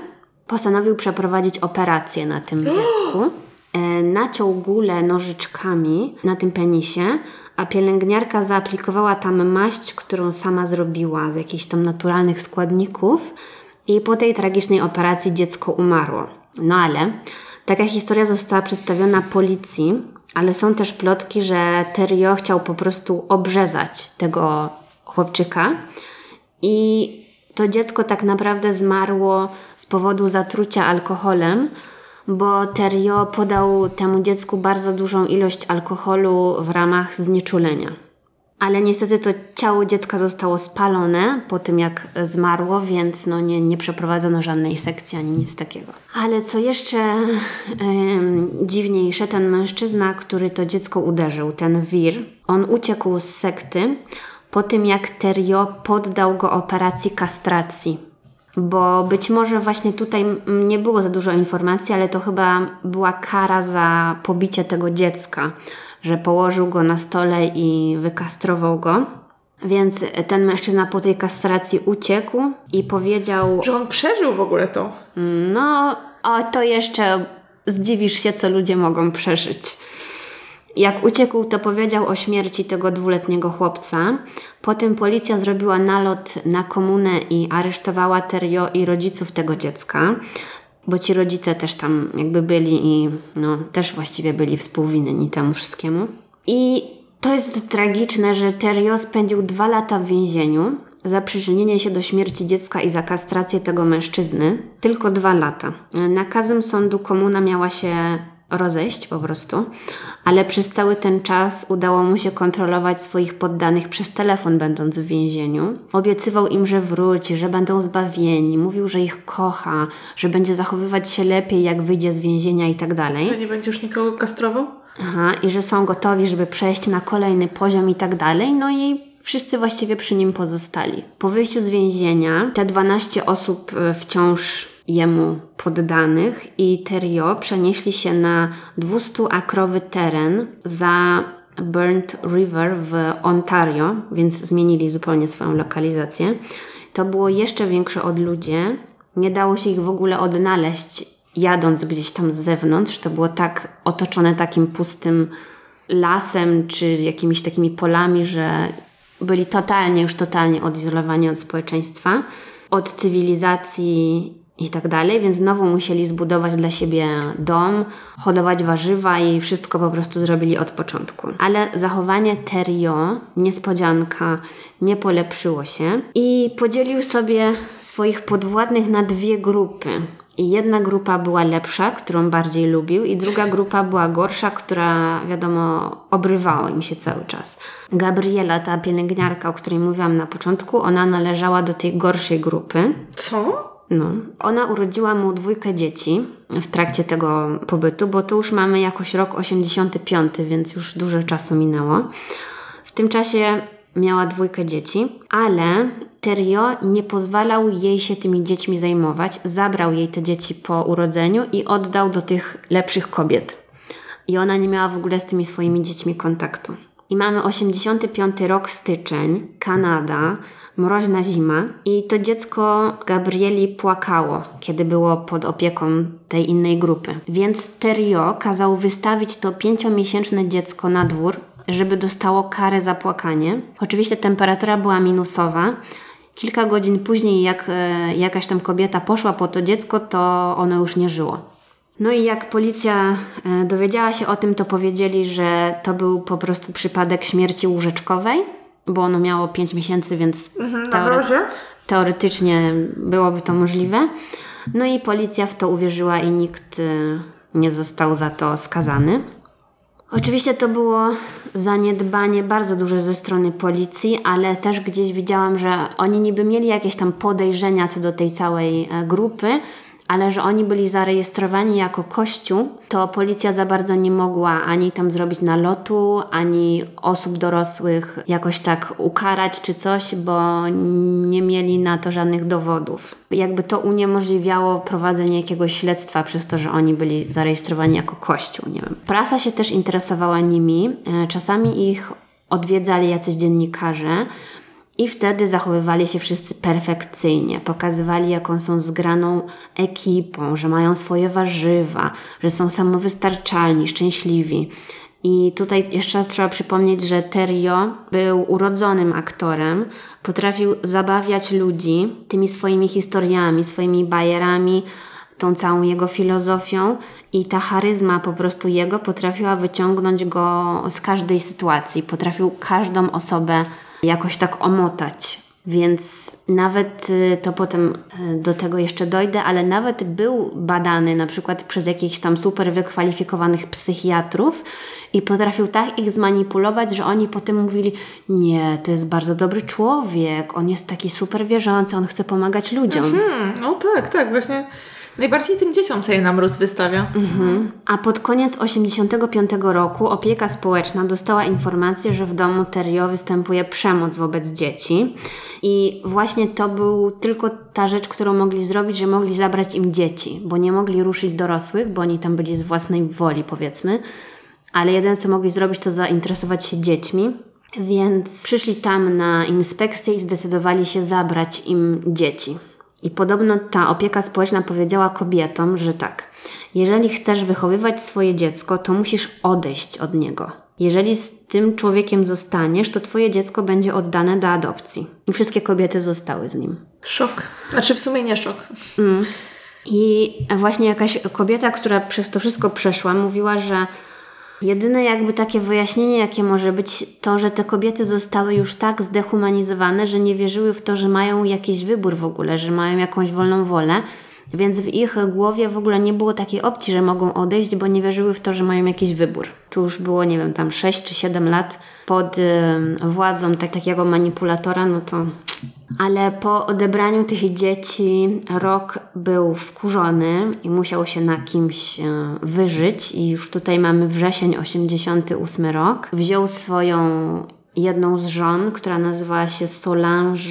postanowił przeprowadzić operację na tym dziecku. E, naciął gulę nożyczkami na tym penisie, a pielęgniarka zaaplikowała tam maść, którą sama zrobiła z jakichś tam naturalnych składników i po tej tragicznej operacji dziecko umarło. No ale taka historia została przedstawiona policji, ale są też plotki, że Terio chciał po prostu obrzezać tego chłopczyka i to dziecko tak naprawdę zmarło z powodu zatrucia alkoholem, bo Terio podał temu dziecku bardzo dużą ilość alkoholu w ramach znieczulenia. Ale niestety to ciało dziecka zostało spalone po tym, jak zmarło, więc no nie, nie przeprowadzono żadnej sekcji ani nic takiego. Ale co jeszcze ym, dziwniejsze, ten mężczyzna, który to dziecko uderzył, ten Wir, on uciekł z sekty po tym, jak Terio poddał go operacji kastracji bo być może właśnie tutaj nie było za dużo informacji, ale to chyba była kara za pobicie tego dziecka, że położył go na stole i wykastrował go. Więc ten mężczyzna po tej kastracji uciekł i powiedział. Że on przeżył w ogóle to. No, o to jeszcze zdziwisz się, co ludzie mogą przeżyć. Jak uciekł, to powiedział o śmierci tego dwuletniego chłopca. Potem policja zrobiła nalot na komunę i aresztowała Terio i rodziców tego dziecka, bo ci rodzice też tam jakby byli i no, też właściwie byli współwinni temu wszystkiemu. I to jest tragiczne, że Terio spędził dwa lata w więzieniu za przyczynienie się do śmierci dziecka i za kastrację tego mężczyzny. Tylko dwa lata. Nakazem sądu komuna miała się rozejść po prostu, ale przez cały ten czas udało mu się kontrolować swoich poddanych przez telefon, będąc w więzieniu. Obiecywał im, że wróci, że będą zbawieni, mówił, że ich kocha, że będzie zachowywać się lepiej, jak wyjdzie z więzienia i tak dalej. Że nie będzie już nikogo kastrował? Aha, i że są gotowi, żeby przejść na kolejny poziom i tak dalej. No i wszyscy właściwie przy nim pozostali. Po wyjściu z więzienia te 12 osób e, wciąż jemu poddanych i Terio przenieśli się na 200-akrowy teren za Burnt River w Ontario, więc zmienili zupełnie swoją lokalizację. To było jeszcze większe odludzie. Nie dało się ich w ogóle odnaleźć jadąc gdzieś tam z zewnątrz. To było tak otoczone takim pustym lasem czy jakimiś takimi polami, że byli totalnie, już totalnie odizolowani od społeczeństwa, od cywilizacji i tak dalej, więc znowu musieli zbudować dla siebie dom, hodować warzywa i wszystko po prostu zrobili od początku. Ale zachowanie Terio, niespodzianka, nie polepszyło się i podzielił sobie swoich podwładnych na dwie grupy. I jedna grupa była lepsza, którą bardziej lubił, i druga grupa była gorsza, która, wiadomo, obrywała im się cały czas. Gabriela, ta pielęgniarka, o której mówiłam na początku, ona należała do tej gorszej grupy. Co? No. Ona urodziła mu dwójkę dzieci w trakcie tego pobytu, bo to już mamy jakoś rok 85, więc już dużo czasu minęło. W tym czasie miała dwójkę dzieci, ale Terio nie pozwalał jej się tymi dziećmi zajmować. Zabrał jej te dzieci po urodzeniu i oddał do tych lepszych kobiet. I ona nie miała w ogóle z tymi swoimi dziećmi kontaktu. I mamy 85 rok styczeń, Kanada, mroźna zima i to dziecko Gabrieli płakało, kiedy było pod opieką tej innej grupy. Więc Terio kazał wystawić to pięciomiesięczne dziecko na dwór, żeby dostało karę za płakanie. Oczywiście temperatura była minusowa. Kilka godzin później, jak e, jakaś tam kobieta poszła po to dziecko, to ono już nie żyło. No i jak policja e, dowiedziała się o tym, to powiedzieli, że to był po prostu przypadek śmierci łóżeczkowej, bo ono miało 5 miesięcy, więc Mhm, teore- teoretycznie byłoby to możliwe. No i policja w to uwierzyła i nikt e, nie został za to skazany. Oczywiście to było zaniedbanie bardzo duże ze strony policji, ale też gdzieś widziałam, że oni niby mieli jakieś tam podejrzenia co do tej całej e, grupy, ale że oni byli zarejestrowani jako kościół, to policja za bardzo nie mogła ani tam zrobić nalotu, ani osób dorosłych jakoś tak ukarać czy coś, bo nie mieli na to żadnych dowodów. Jakby to uniemożliwiało prowadzenie jakiegoś śledztwa przez to, że oni byli zarejestrowani jako kościół, nie wiem. Prasa się też interesowała nimi, e, czasami ich odwiedzali jacyś dziennikarze, i wtedy zachowywali się wszyscy perfekcyjnie, pokazywali, jaką są zgraną ekipą, że mają swoje warzywa, że są samowystarczalni, szczęśliwi. I tutaj jeszcze raz trzeba przypomnieć, że Terio był urodzonym aktorem, potrafił zabawiać ludzi tymi swoimi historiami, swoimi bajerami, tą całą jego filozofią. I ta charyzma po prostu jego potrafiła wyciągnąć go z każdej sytuacji, potrafił każdą osobę jakoś tak omotać. Więc nawet y, to potem y, do tego jeszcze dojdę, ale nawet był badany na przykład przez jakichś tam super wykwalifikowanych psychiatrów i potrafił tak ich zmanipulować, że oni potem mówili: Nie, to jest bardzo dobry człowiek, on jest taki super wierzący, on chce pomagać ludziom. Hmm, no tak, tak, właśnie. Najbardziej tym dzieciom co je na mróz wystawia. A pod koniec 85 roku opieka społeczna dostała informację, że w domu Terio występuje przemoc wobec dzieci. I właśnie to był tylko ta rzecz, którą mogli zrobić, że mogli zabrać im dzieci, bo nie mogli ruszyć dorosłych, bo oni tam byli z własnej woli, powiedzmy. Ale jedyne, co mogli zrobić, to zainteresować się dziećmi. Więc przyszli tam na inspekcję i zdecydowali się zabrać im dzieci. I podobno ta opieka społeczna powiedziała kobietom, że tak, jeżeli chcesz wychowywać swoje dziecko, to musisz odejść od niego. Jeżeli z tym człowiekiem zostaniesz, to twoje dziecko będzie oddane do adopcji. I wszystkie kobiety zostały z nim. Szok. Znaczy w sumie nie szok. I właśnie jakaś kobieta, która przez to wszystko przeszła, mówiła, że jedyne jakby takie wyjaśnienie, jakie może być, to, że te kobiety zostały już tak zdehumanizowane, że nie wierzyły w to, że mają jakiś wybór w ogóle, że mają jakąś wolną wolę. Więc w ich głowie w ogóle nie było takiej opcji, że mogą odejść, bo nie wierzyły w to, że mają jakiś wybór. Tu już było, nie wiem, tam 6 czy 7 lat pod władzą tak, takiego manipulatora, no to ale po odebraniu tych dzieci Rok był wkurzony i musiał się na kimś e, wyżyć i już tutaj mamy wrzesień 88 rok. Wziął swoją jedną z żon, która nazywała się Solange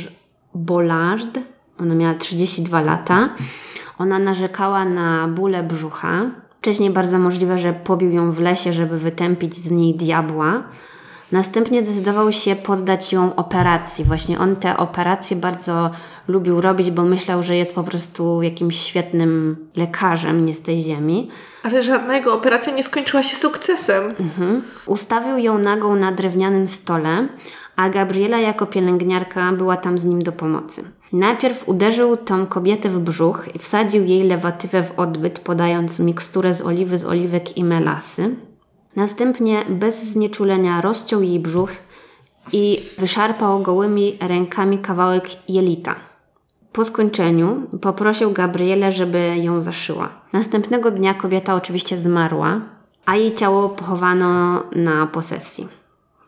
Bollard. Ona miała 32 lata. Ona narzekała na bóle brzucha. Wcześniej bardzo możliwe, że pobił ją w lesie, żeby wytępić z niej diabła. Następnie zdecydował się poddać ją operacji. Właśnie on te operacje bardzo lubił robić, bo myślał, że jest po prostu jakimś świetnym lekarzem, nie z tej ziemi. Ale żadna jego operacja nie skończyła się sukcesem. Mhm. Ustawił ją nagą na drewnianym stole, a Gabriela jako pielęgniarka była tam z nim do pomocy. Najpierw uderzył tą kobietę w brzuch i wsadził jej lewatywę w odbyt, podając miksturę z oliwy, z oliwek i melasy. Następnie bez znieczulenia rozciął jej brzuch i wyszarpał gołymi rękami kawałek jelita. Po skończeniu poprosił Gabrielę, żeby ją zaszyła. Następnego dnia kobieta oczywiście zmarła, a jej ciało pochowano na posesji.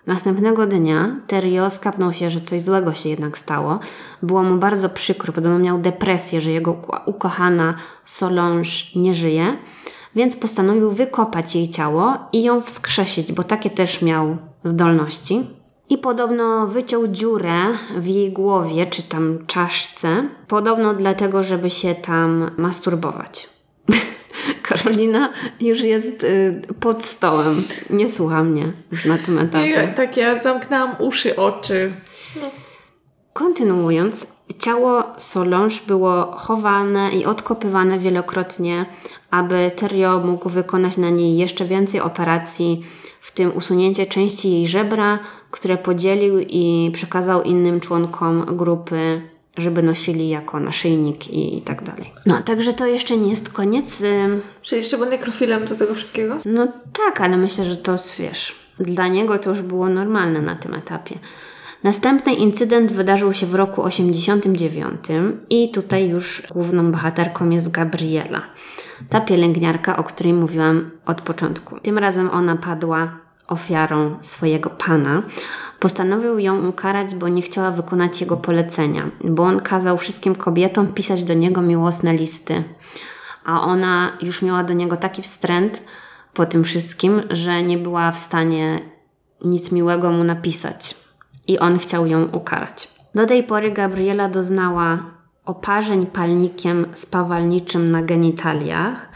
Następnego dnia Terio skapnął się, że coś złego się jednak stało. Było mu bardzo przykro, podobno miał depresję, że jego ukochana Solange nie żyje, więc postanowił wykopać jej ciało i ją wskrzesić, bo takie też miał zdolności. I podobno wyciął dziurę w jej głowie, czy tam czaszce, podobno dlatego, żeby się tam masturbować. Karolina już jest y, pod stołem. Nie słucha mnie już na tym etapie. I tak ja zamknęłam uszy, oczy. Kontynuując, ciało Solange było chowane i odkopywane wielokrotnie, aby Terio mógł wykonać na niej jeszcze więcej operacji, w tym usunięcie części jej żebra, które podzielił i przekazał innym członkom grupy, żeby nosili jako naszyjnik i, i tak dalej. No, także to jeszcze nie jest koniec. Czyli jeszcze był nekrofilem do tego wszystkiego? No tak, ale myślę, że to wiesz, dla niego to już było normalne na tym etapie. Następny incydent wydarzył się w roku 89 i tutaj już główną bohaterką jest Gabriela. Ta pielęgniarka, o której mówiłam od początku. Tym razem ona padła ofiarą swojego pana. Postanowił ją ukarać, bo nie chciała wykonać jego polecenia, bo on kazał wszystkim kobietom pisać do niego miłosne listy. A ona już miała do niego taki wstręt po tym wszystkim, że nie była w stanie nic miłego mu napisać. I on chciał ją ukarać. Do tej pory Gabriela doznała oparzeń palnikiem spawalniczym na genitaliach,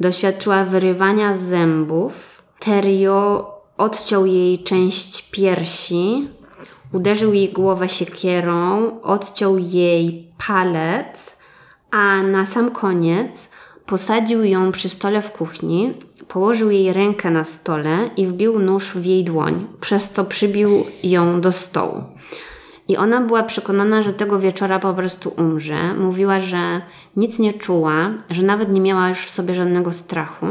doświadczyła wyrywania zębów, Terio odciął jej część piersi, uderzył jej głowę siekierą, odciął jej palec, a na sam koniec posadził ją przy stole w kuchni, położył jej rękę na stole i wbił nóż w jej dłoń, przez co przybił ją do stołu. I ona była przekonana, że tego wieczora po prostu umrze. Mówiła, że nic nie czuła, że nawet nie miała już w sobie żadnego strachu.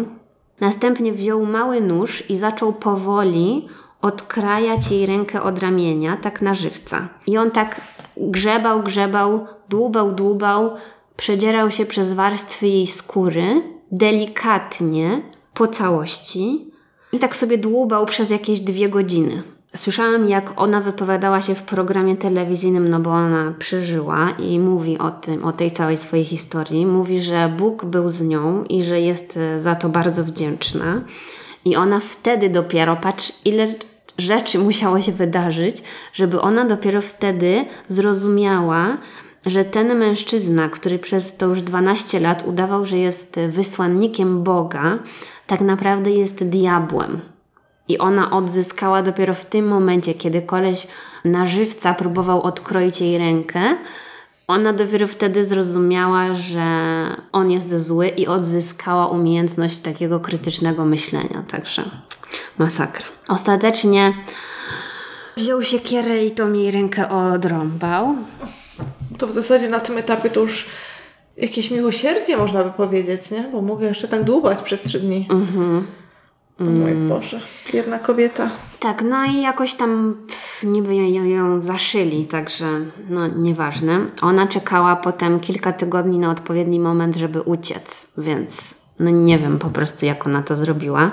Następnie wziął mały nóż i zaczął powoli odkrajać jej rękę od ramienia, tak na żywca. I on tak grzebał, grzebał, dłubał, dłubał, przedzierał się przez warstwy jej skóry, delikatnie, po całości i tak sobie dłubał przez jakieś dwie godziny. Słyszałam, jak ona wypowiadała się w programie telewizyjnym, no bo ona przeżyła i mówi o tym, o tej całej swojej historii. Mówi, że Bóg był z nią i że jest e, za to bardzo wdzięczna. I ona wtedy dopiero, patrz ile rzeczy musiało się wydarzyć, żeby ona dopiero wtedy zrozumiała, że ten mężczyzna, który przez to już 12 lat udawał, że jest wysłannikiem Boga, tak naprawdę jest diabłem. I ona odzyskała dopiero w tym momencie, kiedy koleś na żywca próbował odkroić jej rękę. Ona dopiero wtedy zrozumiała, że on jest zły i odzyskała umiejętność takiego krytycznego myślenia. Także masakra. Ostatecznie wziął się kierę i tą jej rękę odrąbał. To w zasadzie na tym etapie to już jakieś miłosierdzie można by powiedzieć, nie? Bo mogę jeszcze tak dłubać przez trzy dni. Mhm. O mój Boże, biedna kobieta. Tak, no i jakoś tam pff, niby ją, ją zaszyli, także no nieważne. Ona czekała potem kilka tygodni na odpowiedni moment, żeby uciec, więc no nie wiem po prostu jak ona to zrobiła.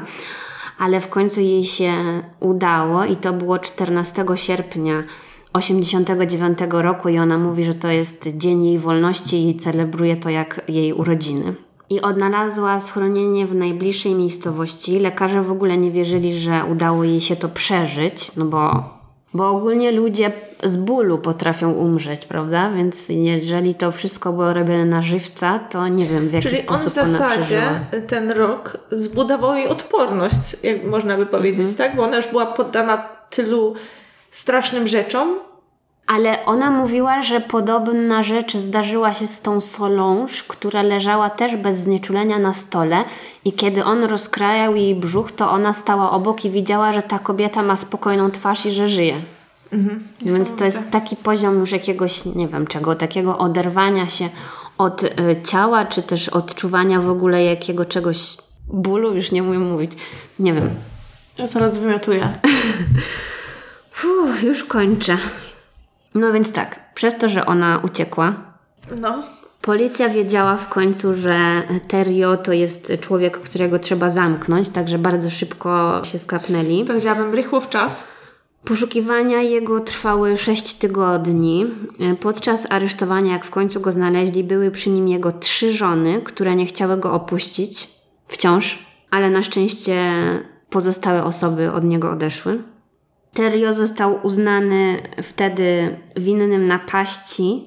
Ale w końcu jej się udało i to było 14 sierpnia 89 roku i ona mówi, że to jest dzień jej wolności i celebruje to jak jej urodziny i odnalazła schronienie w najbliższej miejscowości. Lekarze w ogóle nie wierzyli, że udało jej się to przeżyć, no bo, bo ogólnie ludzie z bólu potrafią umrzeć, prawda? Więc jeżeli to wszystko było robione na żywca, to nie wiem w jaki Czyli sposób on w zasadzie ten rok zbudował jej odporność, jak można by powiedzieć, Mhm. tak? Bo ona już była poddana tylu strasznym rzeczom. Ale ona mówiła, że podobna rzecz zdarzyła się z tą Solange, która leżała też bez znieczulenia na stole i kiedy on rozkrajał jej brzuch, to ona stała obok i widziała, że ta kobieta ma spokojną twarz i że żyje. Więc to jest taki poziom już jakiegoś, nie wiem czego, takiego oderwania się od y, ciała, czy też odczuwania w ogóle jakiego czegoś bólu, już nie umiem mówić. Nie wiem. Ja zaraz wymiotuję. Uff, już kończę. No więc tak, przez to, że ona uciekła, No. Policja wiedziała w końcu, że Terio to jest człowiek, którego trzeba zamknąć, także bardzo szybko się skapnęli. Powiedziałabym rychło w czas. Poszukiwania jego trwały 6 tygodni. Podczas aresztowania, jak w końcu go znaleźli, były przy nim jego trzy żony, które nie chciały go opuścić wciąż, ale na szczęście pozostałe osoby od niego odeszły. Terio został uznany wtedy winnym napaści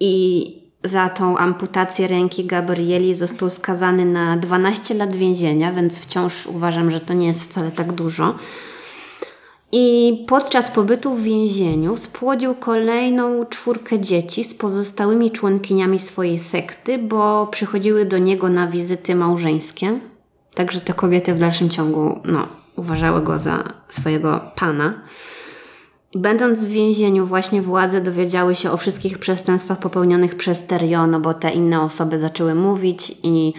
i za tą amputację ręki Gabrieli został skazany na 12 lat więzienia, więc wciąż uważam, że to nie jest wcale tak dużo. I podczas pobytu w więzieniu spłodził kolejną czwórkę dzieci z pozostałymi członkiniami swojej sekty, bo przychodziły do niego na wizyty małżeńskie. Także te kobiety w dalszym ciągu no, uważały go za swojego pana. Będąc w więzieniu, właśnie władze dowiedziały się o wszystkich przestępstwach popełnionych przez Terio, no bo te inne osoby zaczęły mówić i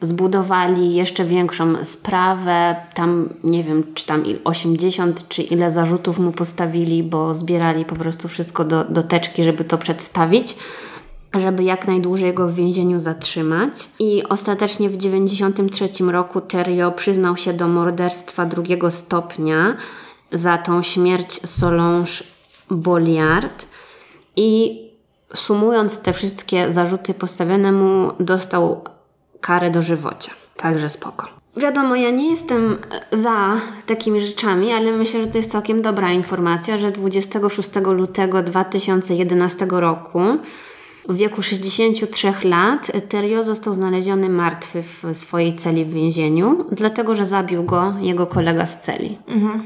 zbudowali jeszcze większą sprawę. Tam nie wiem, czy tam 80 czy ile zarzutów mu postawili, bo zbierali po prostu wszystko do, do teczki, żeby to przedstawić żeby jak najdłużej go w więzieniu zatrzymać. I ostatecznie w 1993 roku Terio przyznał się do morderstwa drugiego stopnia za tą śmierć Solange Bolliard i sumując te wszystkie zarzuty postawione mu, dostał karę dożywocia. Także spoko. Wiadomo, ja nie jestem za takimi rzeczami, ale myślę, że to jest całkiem dobra informacja, że 26 lutego 2011 roku w wieku 63 lat Terio został znaleziony martwy w swojej celi w więzieniu, dlatego że zabił go jego kolega z celi. Mhm.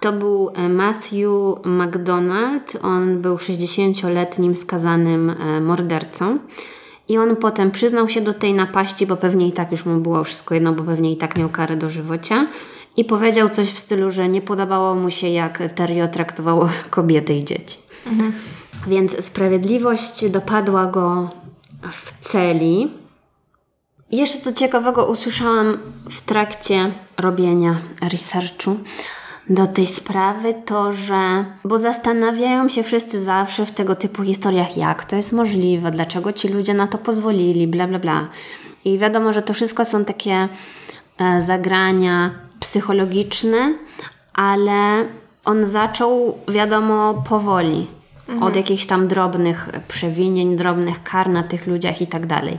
To był e, Matthew McDonald. On był 60-letnim skazanym e, mordercą. I on potem przyznał się do tej napaści, bo pewnie i tak już mu było wszystko jedno, bo pewnie i tak miał karę dożywocia. I powiedział coś w stylu, że nie podobało mu się, jak Terio traktowało kobiety i dzieci. Mhm. Więc sprawiedliwość dopadła go w celi. Jeszcze co ciekawego usłyszałam w trakcie robienia researchu do tej sprawy, to że, bo zastanawiają się wszyscy zawsze w tego typu historiach, jak to jest możliwe, dlaczego ci ludzie na to pozwolili, bla, bla, bla. I wiadomo, że to wszystko są takie e, zagrania psychologiczne, ale on zaczął, wiadomo, powoli. Od jakichś tam drobnych przewinień, drobnych kar na tych ludziach i tak dalej.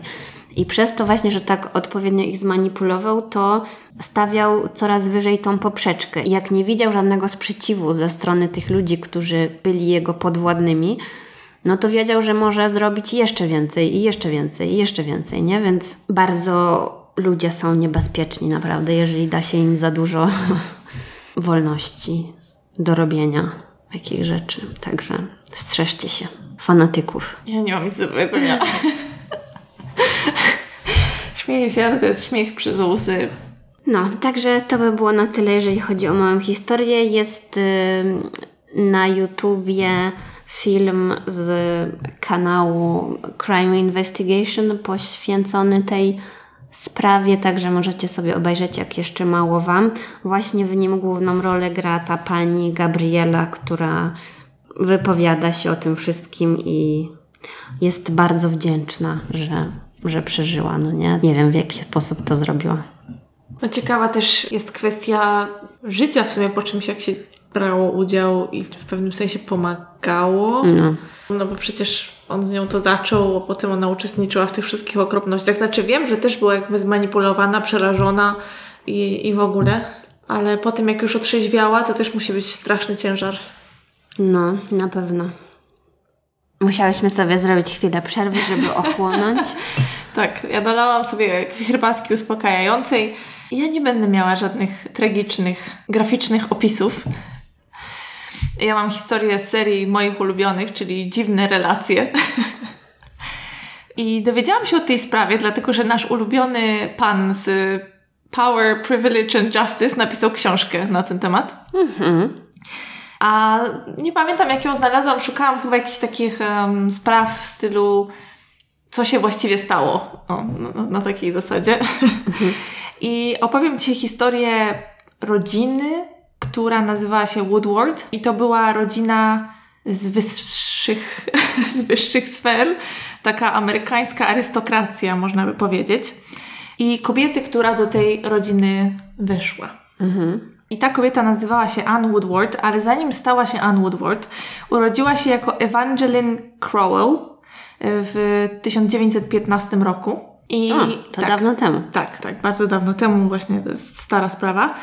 I przez to właśnie, że tak odpowiednio ich zmanipulował, to stawiał coraz wyżej tą poprzeczkę. Jak nie widział żadnego sprzeciwu ze strony tych ludzi, którzy byli jego podwładnymi, no to wiedział, że może zrobić jeszcze więcej i jeszcze więcej i jeszcze więcej, nie? Więc bardzo ludzie są niebezpieczni naprawdę, jeżeli da się im za dużo wolności do robienia jakich rzeczy. Także strzeżcie się fanatyków. Ja nie mam nic do powiedzenia. Śmieję się, ale to jest śmiech przez łzy. No, także to by było na tyle, jeżeli chodzi o moją historię. Jest y, na YouTubie film z kanału Crime Investigation poświęcony tej sprawie, także możecie sobie obejrzeć, jak jeszcze mało Wam. Właśnie w nim główną rolę gra ta pani Gabriela, która wypowiada się o tym wszystkim i jest bardzo wdzięczna, że że przeżyła, no nie? Nie wiem w jaki sposób to zrobiła. No ciekawa też jest kwestia życia w sumie po czymś, jak się brało udział i w pewnym sensie pomagało. No. no bo przecież on z nią to zaczął, a potem ona uczestniczyła w tych wszystkich okropnościach. Znaczy wiem, że też była jakby zmanipulowana, przerażona i, i w ogóle, ale potem jak już otrzeźwiała, to też musi być straszny ciężar. No, na pewno. Musiałyśmy sobie zrobić chwilę przerwy, żeby ochłonąć. tak, ja dolałam sobie jakiejś herbatki uspokajającej. Ja nie będę miała żadnych tragicznych, graficznych opisów. Ja mam historię z serii moich ulubionych, czyli Dziwne relacje. I dowiedziałam się o tej sprawie, dlatego że nasz ulubiony pan z Power, Privilege and Justice napisał książkę na ten temat. Mhm. A nie pamiętam, jak ją znalazłam. Szukałam chyba jakichś takich um, spraw w stylu co się właściwie stało. O, na, na takiej zasadzie. Mhm. I opowiem Ci historię rodziny, która nazywała się Woodward. I to była rodzina z wyższych, z wyższych sfer. Taka amerykańska arystokracja, można by powiedzieć. I kobiety, która do tej rodziny weszła. Mhm. I ta kobieta nazywała się Anne Woodward, ale zanim stała się Anne Woodward, urodziła się jako Evangeline Crowell e, w 1915 roku. I o, to tak, dawno temu. Tak, tak, bardzo dawno temu, właśnie to jest stara sprawa.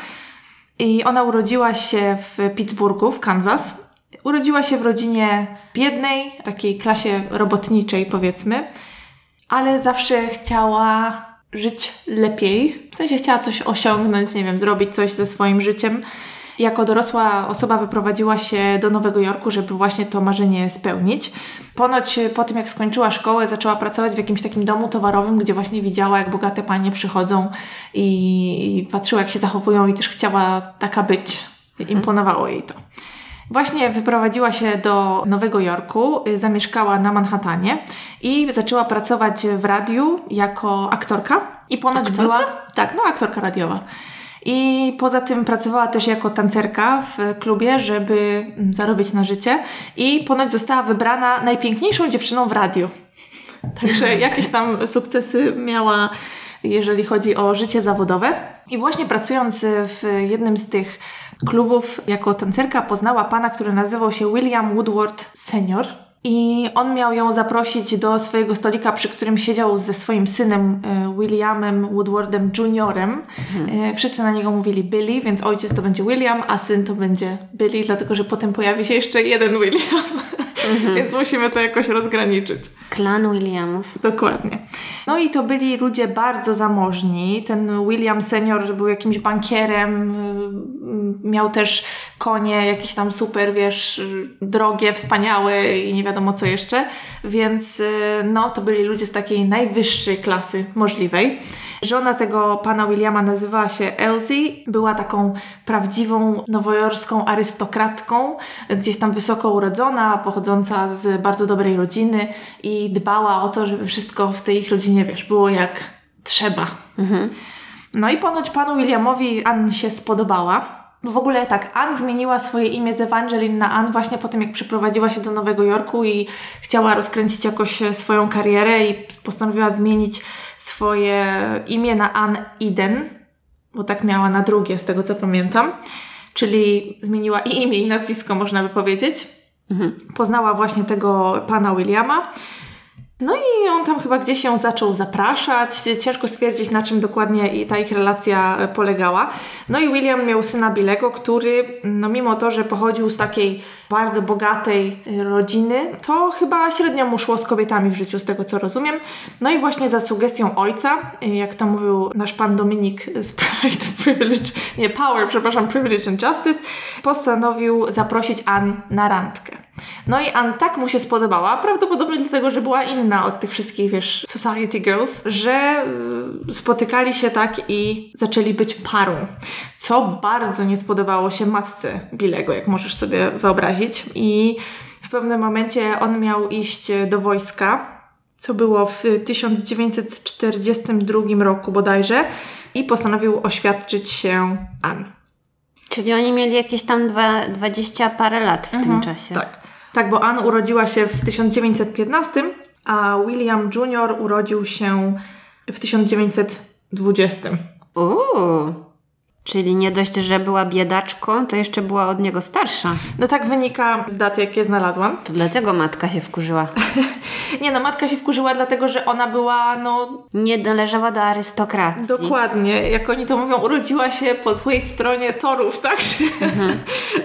I ona urodziła się w Pittsburghu, w Kansas. Urodziła się w rodzinie biednej, takiej klasie robotniczej powiedzmy, ale zawsze chciała żyć lepiej. W sensie chciała coś osiągnąć, nie wiem, zrobić coś ze swoim życiem. Jako dorosła osoba wyprowadziła się do Nowego Jorku, żeby właśnie to marzenie spełnić. Ponoć po tym, jak skończyła szkołę, zaczęła pracować w jakimś takim domu towarowym, gdzie właśnie widziała, jak bogate panie przychodzą i, i patrzyła, jak się zachowują, i też chciała taka być. Imponowało jej to. Właśnie wyprowadziła się do Nowego Jorku, y, zamieszkała na Manhattanie i zaczęła pracować w radiu jako aktorka. I ponoć Aktorka? była. Tak, no aktorka radiowa. I poza tym pracowała też jako tancerka w klubie, żeby mm, zarobić na życie. I ponoć została wybrana najpiękniejszą dziewczyną w radiu. Także jakieś tam sukcesy miała, jeżeli chodzi o życie zawodowe. I właśnie pracując w jednym z tych klubów jako tancerka, poznała pana, który nazywał się William Woodward Senior. I on miał ją zaprosić do swojego stolika, przy którym siedział ze swoim synem e, Williamem Woodwardem Juniorem. E, Wszyscy na niego mówili Billy, więc ojciec to będzie William, a syn to będzie Billy, dlatego że potem pojawi się jeszcze jeden William. więc musimy to jakoś rozgraniczyć. Klan Williamów. Dokładnie. No i to byli ludzie bardzo zamożni. Ten William senior był jakimś bankierem, y, miał też konie jakieś tam super, wiesz, drogie, wspaniałe i nie wiadomo co jeszcze. Więc y, no, to byli ludzie z takiej najwyższej klasy możliwej. Żona tego pana Williama nazywała się Elsie. Była taką prawdziwą nowojorską arystokratką, gdzieś tam wysoko urodzona, pochodząca z bardzo dobrej rodziny i dbała o to, żeby wszystko w tej ich rodzinie, wiesz, było jak trzeba. No i ponoć panu Williamowi Ann się spodobała. Bo w ogóle tak, Ann zmieniła swoje imię z Evangeline na Ann właśnie po tym, jak przeprowadziła się do Nowego Jorku i chciała rozkręcić jakoś e, swoją karierę i postanowiła zmienić swoje imię na Ann Eden, bo tak miała na drugie, z tego co pamiętam. Czyli zmieniła i imię, i nazwisko, można by powiedzieć. Poznała właśnie tego pana Williama. No i on tam chyba gdzieś ją zaczął zapraszać. Ciężko stwierdzić, na czym dokładnie ta ich relacja e, polegała. No i William miał syna Billego, który, no mimo to, że pochodził z takiej bardzo bogatej e, rodziny, to chyba średnio mu szło z kobietami w życiu, z tego co rozumiem. No i właśnie za sugestią ojca, e, jak to mówił nasz pan Dominik z Pride, Privilege, nie, Power, przepraszam, Privilege and Justice, postanowił zaprosić Ann na randkę. No i Ann tak mu się spodobała, prawdopodobnie dlatego, że była inna od tych wszystkich, wiesz, society girls, że y, spotykali się tak i zaczęli być parą. Co bardzo nie spodobało się matce Billego, jak możesz sobie wyobrazić. I w pewnym momencie on miał iść do wojska, co było w 1942 roku bodajże, i postanowił oświadczyć się Ann. Czyli oni mieli jakieś tam dwa, 20 parę lat w tym czasie. Tak. Tak, bo Ann urodziła się w 1915, a William Jr. urodził się w 1920. Uuu. Czyli nie dość, że była biedaczką, to jeszcze była od niego starsza. No tak wynika z dat, jakie znalazłam. To dlatego matka się wkurzyła. Nie no, matka się wkurzyła dlatego, że ona była, no Nie należała do arystokracji. dokładnie, jak oni to mówią, urodziła się po złej stronie torów, tak?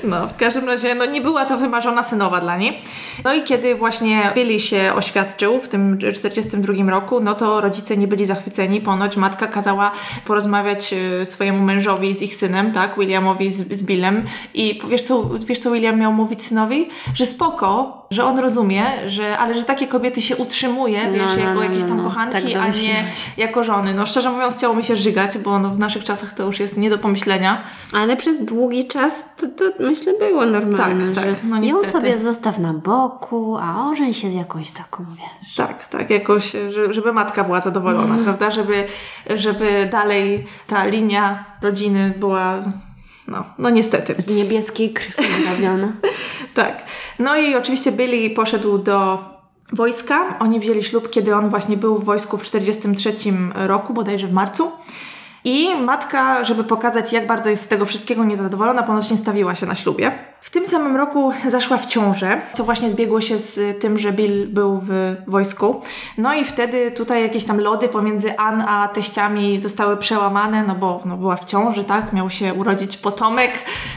No, w każdym razie, no nie była to wymarzona synowa dla niej. No i kiedy właśnie Billy się oświadczył w tym 42 roku, no to rodzice nie byli zachwyceni. Ponoć matka kazała porozmawiać y, swojemu mężowi z ich synem, tak, Williamowi z, z Billem i wiesz co, wiesz co William miał mówić synowi? Że spoko, że on rozumie, że, ale że takie kobiety się utrzymuje, wiesz, no, jako no, jakieś no, tam no. kochanki, Tak a nie jako żony. No szczerze mówiąc chciało mi się żygać, bo no, w naszych czasach to już jest nie do pomyślenia. Ale przez długi czas to, to myślę było normalne, Tak, że tak, no ją sobie zostaw na boku, a ożeń się z jakąś taką, wiesz. Tak, tak, jakoś, że, żeby matka była zadowolona, prawda? Żeby, żeby dalej ta linia rodziny była, no, no niestety. Z niebieskiej krwi zrobiona. Tak. No i oczywiście Billy poszedł do wojska. Oni wzięli ślub, kiedy on właśnie był w wojsku w 43 roku, bodajże w marcu. I matka, żeby pokazać, jak bardzo jest z tego wszystkiego niezadowolona, ponoć nie stawiła się na ślubie. W tym samym roku zaszła w ciążę, co właśnie zbiegło się z tym, że Bill był w wojsku. No i wtedy tutaj jakieś tam lody pomiędzy Ann a teściami zostały przełamane, no bo no była w ciąży, tak? Miał się urodzić potomek,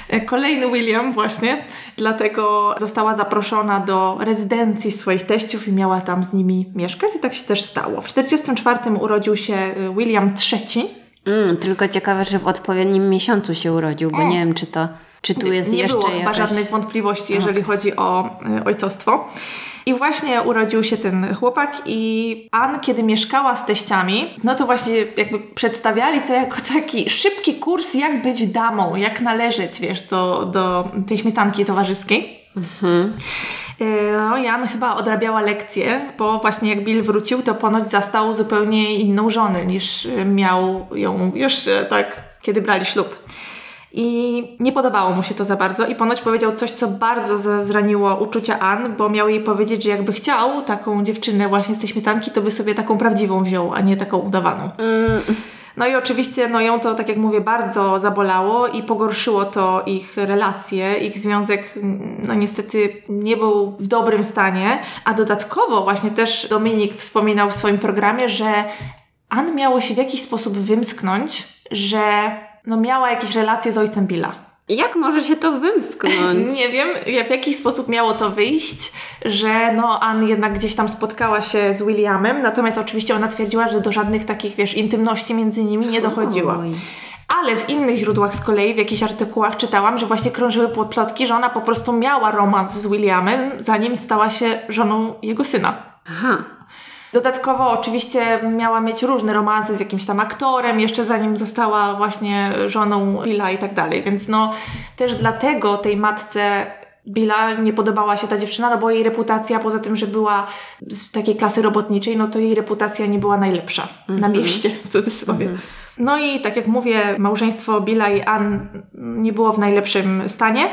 e, kolejny William właśnie. Dlatego została zaproszona do rezydencji swoich teściów i miała tam z nimi mieszkać i tak się też stało. W 1944 urodził się e, William III. Mm, tylko ciekawe, że w odpowiednim miesiącu się urodził, bo O. nie wiem, czy to czy tu jest nie jeszcze było chyba jakaś... żadnych wątpliwości, jeżeli chodzi o y, ojcostwo. I właśnie urodził się ten chłopak i Ann, kiedy mieszkała z teściami, no to właśnie jakby przedstawiali to jako taki szybki kurs, jak być damą, jak należeć, wiesz, do, do tej śmietanki towarzyskiej. Y, No, Jan chyba odrabiała lekcje, bo właśnie jak Bill wrócił, to ponoć zastał zupełnie inną żonę niż miał ją już y, tak, kiedy brali ślub. I nie podobało mu się to za bardzo i ponoć powiedział coś, co bardzo zraniło uczucia Ann, bo miał jej powiedzieć, że jakby chciał taką dziewczynę właśnie z tej śmietanki, to by sobie taką prawdziwą wziął, a nie taką udawaną. No i oczywiście no ją to, tak jak mówię, bardzo zabolało i pogorszyło to ich relacje. Ich związek, mm, no niestety, nie był w dobrym stanie. A dodatkowo właśnie też Dominik wspominał w swoim programie, że Ann miało się w jakiś sposób wymsknąć, że no miała jakieś relacje z ojcem Billa. Jak może się to wymsknąć? Nie wiem, w jaki sposób miało to wyjść, że no Ann jednak gdzieś tam spotkała się z Williamem, natomiast oczywiście ona twierdziła, że do żadnych takich, wiesz, intymności między nimi nie dochodziło. Oj. Ale w innych źródłach z kolei, w jakichś artykułach czytałam, że właśnie krążyły plotki, że ona po prostu miała romans z Williamem, zanim stała się żoną jego syna. Aha. Dodatkowo oczywiście miała mieć różne romanse z jakimś tam aktorem, jeszcze zanim została właśnie żoną Billa i tak dalej. Więc no też dlatego tej matce Billa nie podobała się ta dziewczyna, no bo jej reputacja, poza tym, że była z takiej klasy robotniczej, no to jej reputacja nie była najlepsza na mieście, w cudzysłowie. No i tak jak mówię, małżeństwo Billa i Ann nie było w najlepszym stanie.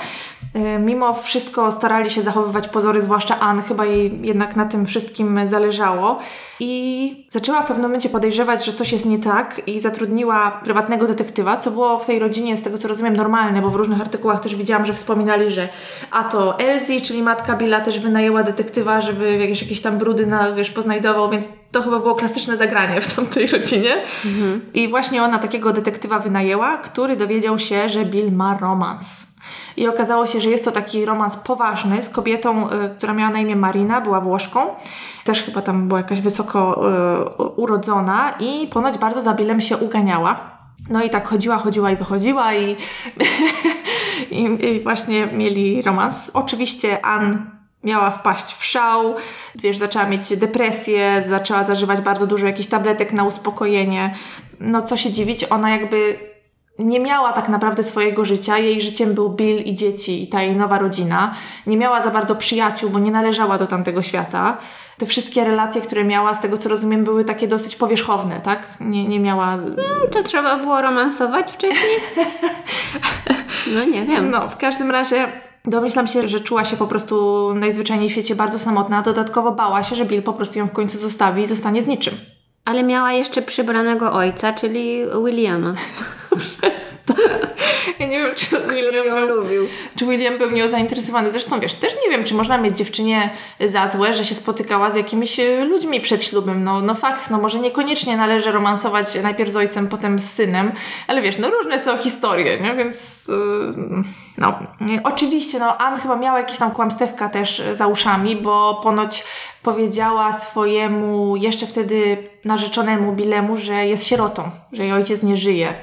E, Mimo wszystko starali się zachowywać pozory, zwłaszcza Ann, chyba jej jednak na tym wszystkim zależało. I zaczęła w pewnym momencie podejrzewać, że coś jest nie tak i zatrudniła prywatnego detektywa, co było w tej rodzinie, z tego co rozumiem, normalne, bo w różnych artykułach też widziałam, że wspominali, że a to Elsie, czyli matka Billa, też wynajęła detektywa, żeby jakieś, jakieś tam brudy na, wiesz, poznajdował, więc to chyba było klasyczne zagranie w tamtej rodzinie. I właśnie ona takiego detektywa wynajęła, który dowiedział się, że Bill ma romans. I okazało się, że jest to taki romans poważny z kobietą, y, która miała na imię Marina, była Włoszką. Też chyba tam była jakaś wysoko y, urodzona i ponoć bardzo za Billem się uganiała. No i tak chodziła, chodziła i wychodziła i, i, i właśnie mieli romans. Oczywiście Ann miała wpaść w szał, wiesz, zaczęła mieć depresję, zaczęła zażywać bardzo dużo jakichś tabletek na uspokojenie. No co się dziwić, ona jakby nie miała tak naprawdę swojego życia. Jej życiem był Bill i dzieci i ta jej nowa rodzina. Nie miała za bardzo przyjaciół, bo nie należała do tamtego świata. Te wszystkie relacje, które miała, z tego co rozumiem, były takie dosyć powierzchowne, tak? Nie, nie miała... To trzeba było romansować wcześniej? No nie wiem. No, w każdym razie domyślam się, że czuła się po prostu najzwyczajniej w świecie bardzo samotna. Dodatkowo bała się, że Bill po prostu ją w końcu zostawi i zostanie z niczym. Ale miała jeszcze przybranego ojca, czyli Williama. Ja nie wiem, czy William był, lubił. czy William był nią zainteresowany. Zresztą wiesz, też nie wiem, czy można mieć dziewczynie za złe, że się spotykała z jakimiś e, ludźmi przed ślubem. No, no fakt, no może niekoniecznie należy romansować najpierw z ojcem, potem z synem, ale wiesz, no różne są historie, nie? Więc yy, no. Nie, Oczywiście, no Ann chyba miała jakieś tam kłamstewka też za uszami, bo ponoć powiedziała swojemu jeszcze wtedy narzeczonemu Billemu, że jest sierotą, że jej ojciec nie żyje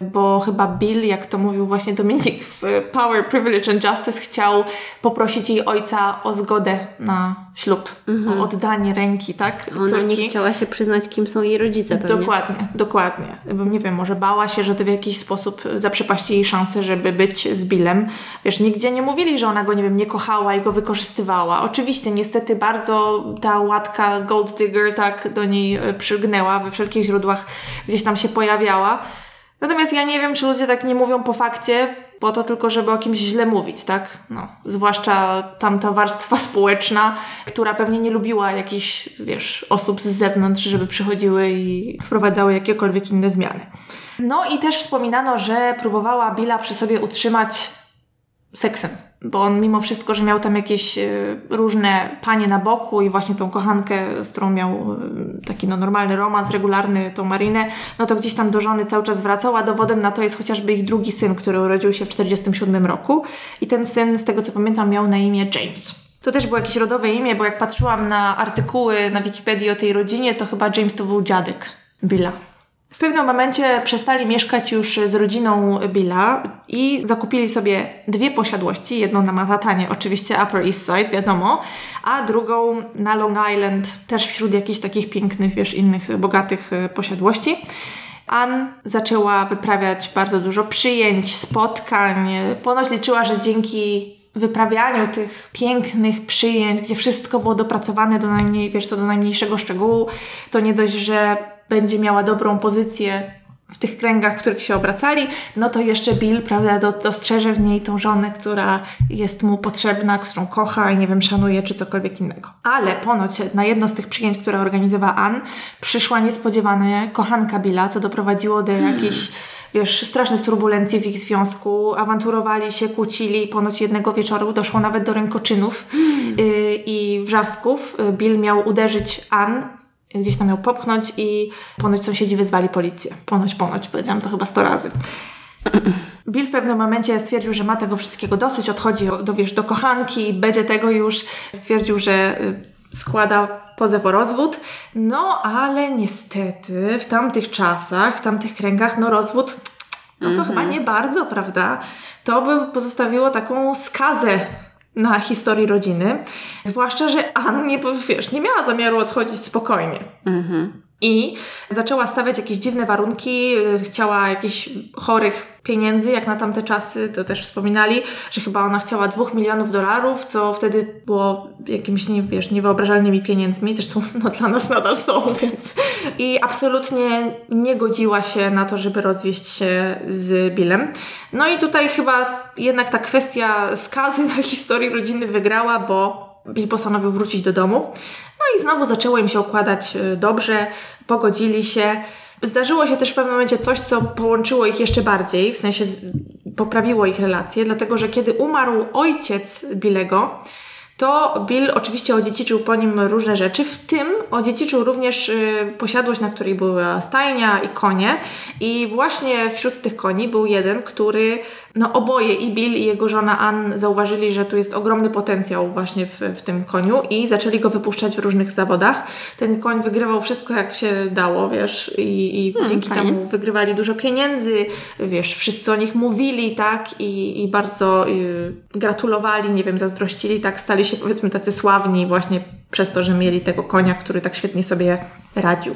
bo chyba Bill, jak to mówił właśnie Dominik w Power, Privilege and Justice, chciał poprosić jej ojca o zgodę na ślub, o oddanie ręki, tak? Ona córki. nie chciała się przyznać, kim są jej rodzice pewnie. Dokładnie, dokładnie. Nie wiem, może bała się, że to w jakiś sposób zaprzepaści jej szansę, żeby być z Billem. Wiesz, nigdzie nie mówili, że ona go, nie wiem, nie kochała i go wykorzystywała. Oczywiście, niestety bardzo ta łatka Gold Digger tak do niej e, przylgnęła, we wszelkich źródłach gdzieś tam się pojawiała. Natomiast ja nie wiem, czy ludzie tak nie mówią po fakcie, po to tylko, żeby o kimś źle mówić, tak? No, zwłaszcza tamta warstwa społeczna, która pewnie nie lubiła jakichś, wiesz, osób z zewnątrz, żeby przychodziły i wprowadzały jakiekolwiek inne zmiany. No i też wspominano, że próbowała Billa przy sobie utrzymać seksem, bo on mimo wszystko, że miał tam jakieś y, różne panie na boku i właśnie tą kochankę, z którą miał y, taki no, normalny romans, regularny, tą Marinę, no to gdzieś tam do żony cały czas wracał, a dowodem na to jest chociażby ich drugi syn, który urodził się w 1947 roku i ten syn, z tego co pamiętam, miał na imię James. To też było jakieś rodowe imię, bo jak patrzyłam na artykuły na Wikipedii o tej rodzinie, to chyba James to był dziadek Billa. W pewnym momencie przestali mieszkać już z rodziną Billa i zakupili sobie dwie posiadłości. Jedną na Manhattanie, oczywiście Upper East Side, wiadomo, a drugą na Long Island, też wśród jakichś takich pięknych, wiesz, innych bogatych e, posiadłości. Ann zaczęła wyprawiać bardzo dużo przyjęć, spotkań. Ponoć liczyła, że dzięki wyprawianiu tych pięknych przyjęć, gdzie wszystko było dopracowane do najmniej, wiesz co, do najmniejszego szczegółu, to nie dość, że będzie miała dobrą pozycję w tych kręgach, w których się obracali, no to jeszcze Bill, prawda, do, dostrzeże w niej tą żonę, która jest mu potrzebna, którą kocha i nie wiem, szanuje, czy cokolwiek innego. Ale ponoć na jedno z tych przyjęć, które organizowała Ann, przyszła niespodziewanie kochanka Billa, co doprowadziło do hmm. jakichś wiesz, strasznych turbulencji w ich związku, awanturowali się, kłócili, ponoć jednego wieczoru doszło nawet do rękoczynów hmm. y, i wrzasków. Bill miał uderzyć Ann gdzieś tam ją popchnąć i ponoć sąsiedzi wyzwali policję. Ponoć, ponoć, powiedziałam to chyba sto razy. Bill w pewnym momencie stwierdził, że ma tego wszystkiego dosyć, odchodzi do, wiesz, do kochanki, będzie tego już. Stwierdził, że y, składa pozew o rozwód. No, ale niestety w tamtych czasach, w tamtych kręgach, no rozwód, no to mm -hmm. chyba nie bardzo, prawda? To by pozostawiło taką skazę na historii rodziny. Zwłaszcza, że Ann nie, wiesz, nie miała zamiaru odchodzić spokojnie. Mhm. I zaczęła stawiać jakieś dziwne warunki, y, chciała jakichś chorych pieniędzy, jak na tamte czasy, to też wspominali, że chyba ona chciała dwóch milionów dolarów, co wtedy było jakimiś, nie, wiesz, niewyobrażalnymi pieniędzmi, zresztą no, dla nas nadal są, więc... I absolutnie nie godziła się na to, żeby rozwieść się z Billem. No i tutaj chyba jednak ta kwestia skazy na historii rodziny wygrała, bo Bill postanowił wrócić do domu. No i znowu zaczęło im się układać e, dobrze, pogodzili się. Zdarzyło się też w pewnym momencie coś, co połączyło ich jeszcze bardziej, w sensie poprawiło ich relacje, dlatego że kiedy umarł ojciec Billego, to Bill oczywiście odziedziczył po nim różne rzeczy, w tym odziedziczył również y, posiadłość, na której była stajnia i konie. I właśnie wśród tych koni był jeden, który no oboje, i Bill i jego żona Ann zauważyli, że tu jest ogromny potencjał właśnie w, w tym koniu i zaczęli go wypuszczać w różnych zawodach. Ten koń wygrywał wszystko jak się dało, wiesz, i, i hmm, dzięki fajnie. temu wygrywali dużo pieniędzy, wiesz, wszyscy o nich mówili, tak, i, i bardzo y, gratulowali, nie wiem, zazdrościli, tak, stali się powiedzmy tacy sławni właśnie przez to, że mieli tego konia, który tak świetnie sobie radził.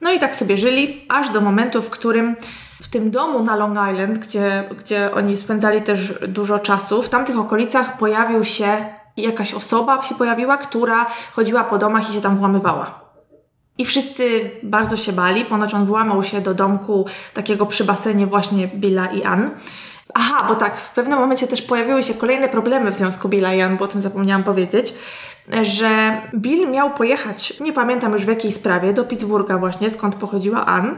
No i tak sobie żyli, aż do momentu, w którym w tym domu na Long Island, gdzie, gdzie oni spędzali też dużo czasu, w tamtych okolicach pojawił się jakaś osoba się pojawiła, która chodziła po domach i się tam włamywała. I wszyscy bardzo się bali. Ponoć on włamał się do domku takiego przy basenie właśnie Billa i Ann. Aha, bo tak, w pewnym momencie też pojawiły się kolejne problemy w związku Billa i Ann, bo o tym zapomniałam powiedzieć, że Bill miał pojechać, nie pamiętam już w jakiej sprawie, do Pittsburgha właśnie, skąd pochodziła Ann.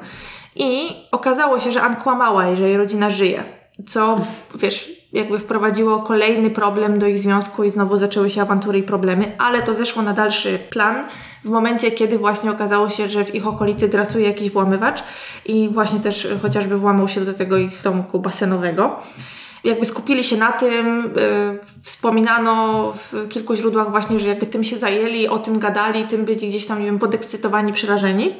I okazało się, że Ann kłamała i że jej rodzina żyje. Co, wiesz, jakby wprowadziło kolejny problem do ich związku i znowu zaczęły się awantury i problemy, ale to zeszło na dalszy plan w momencie, kiedy właśnie okazało się, że w ich okolicy grasuje jakiś włamywacz i właśnie też chociażby włamał się do tego ich domku basenowego jakby skupili się na tym, yy, wspominano w kilku źródłach właśnie, że jakby tym się zajęli, o tym gadali, tym byli gdzieś tam, nie wiem, podekscytowani, przerażeni.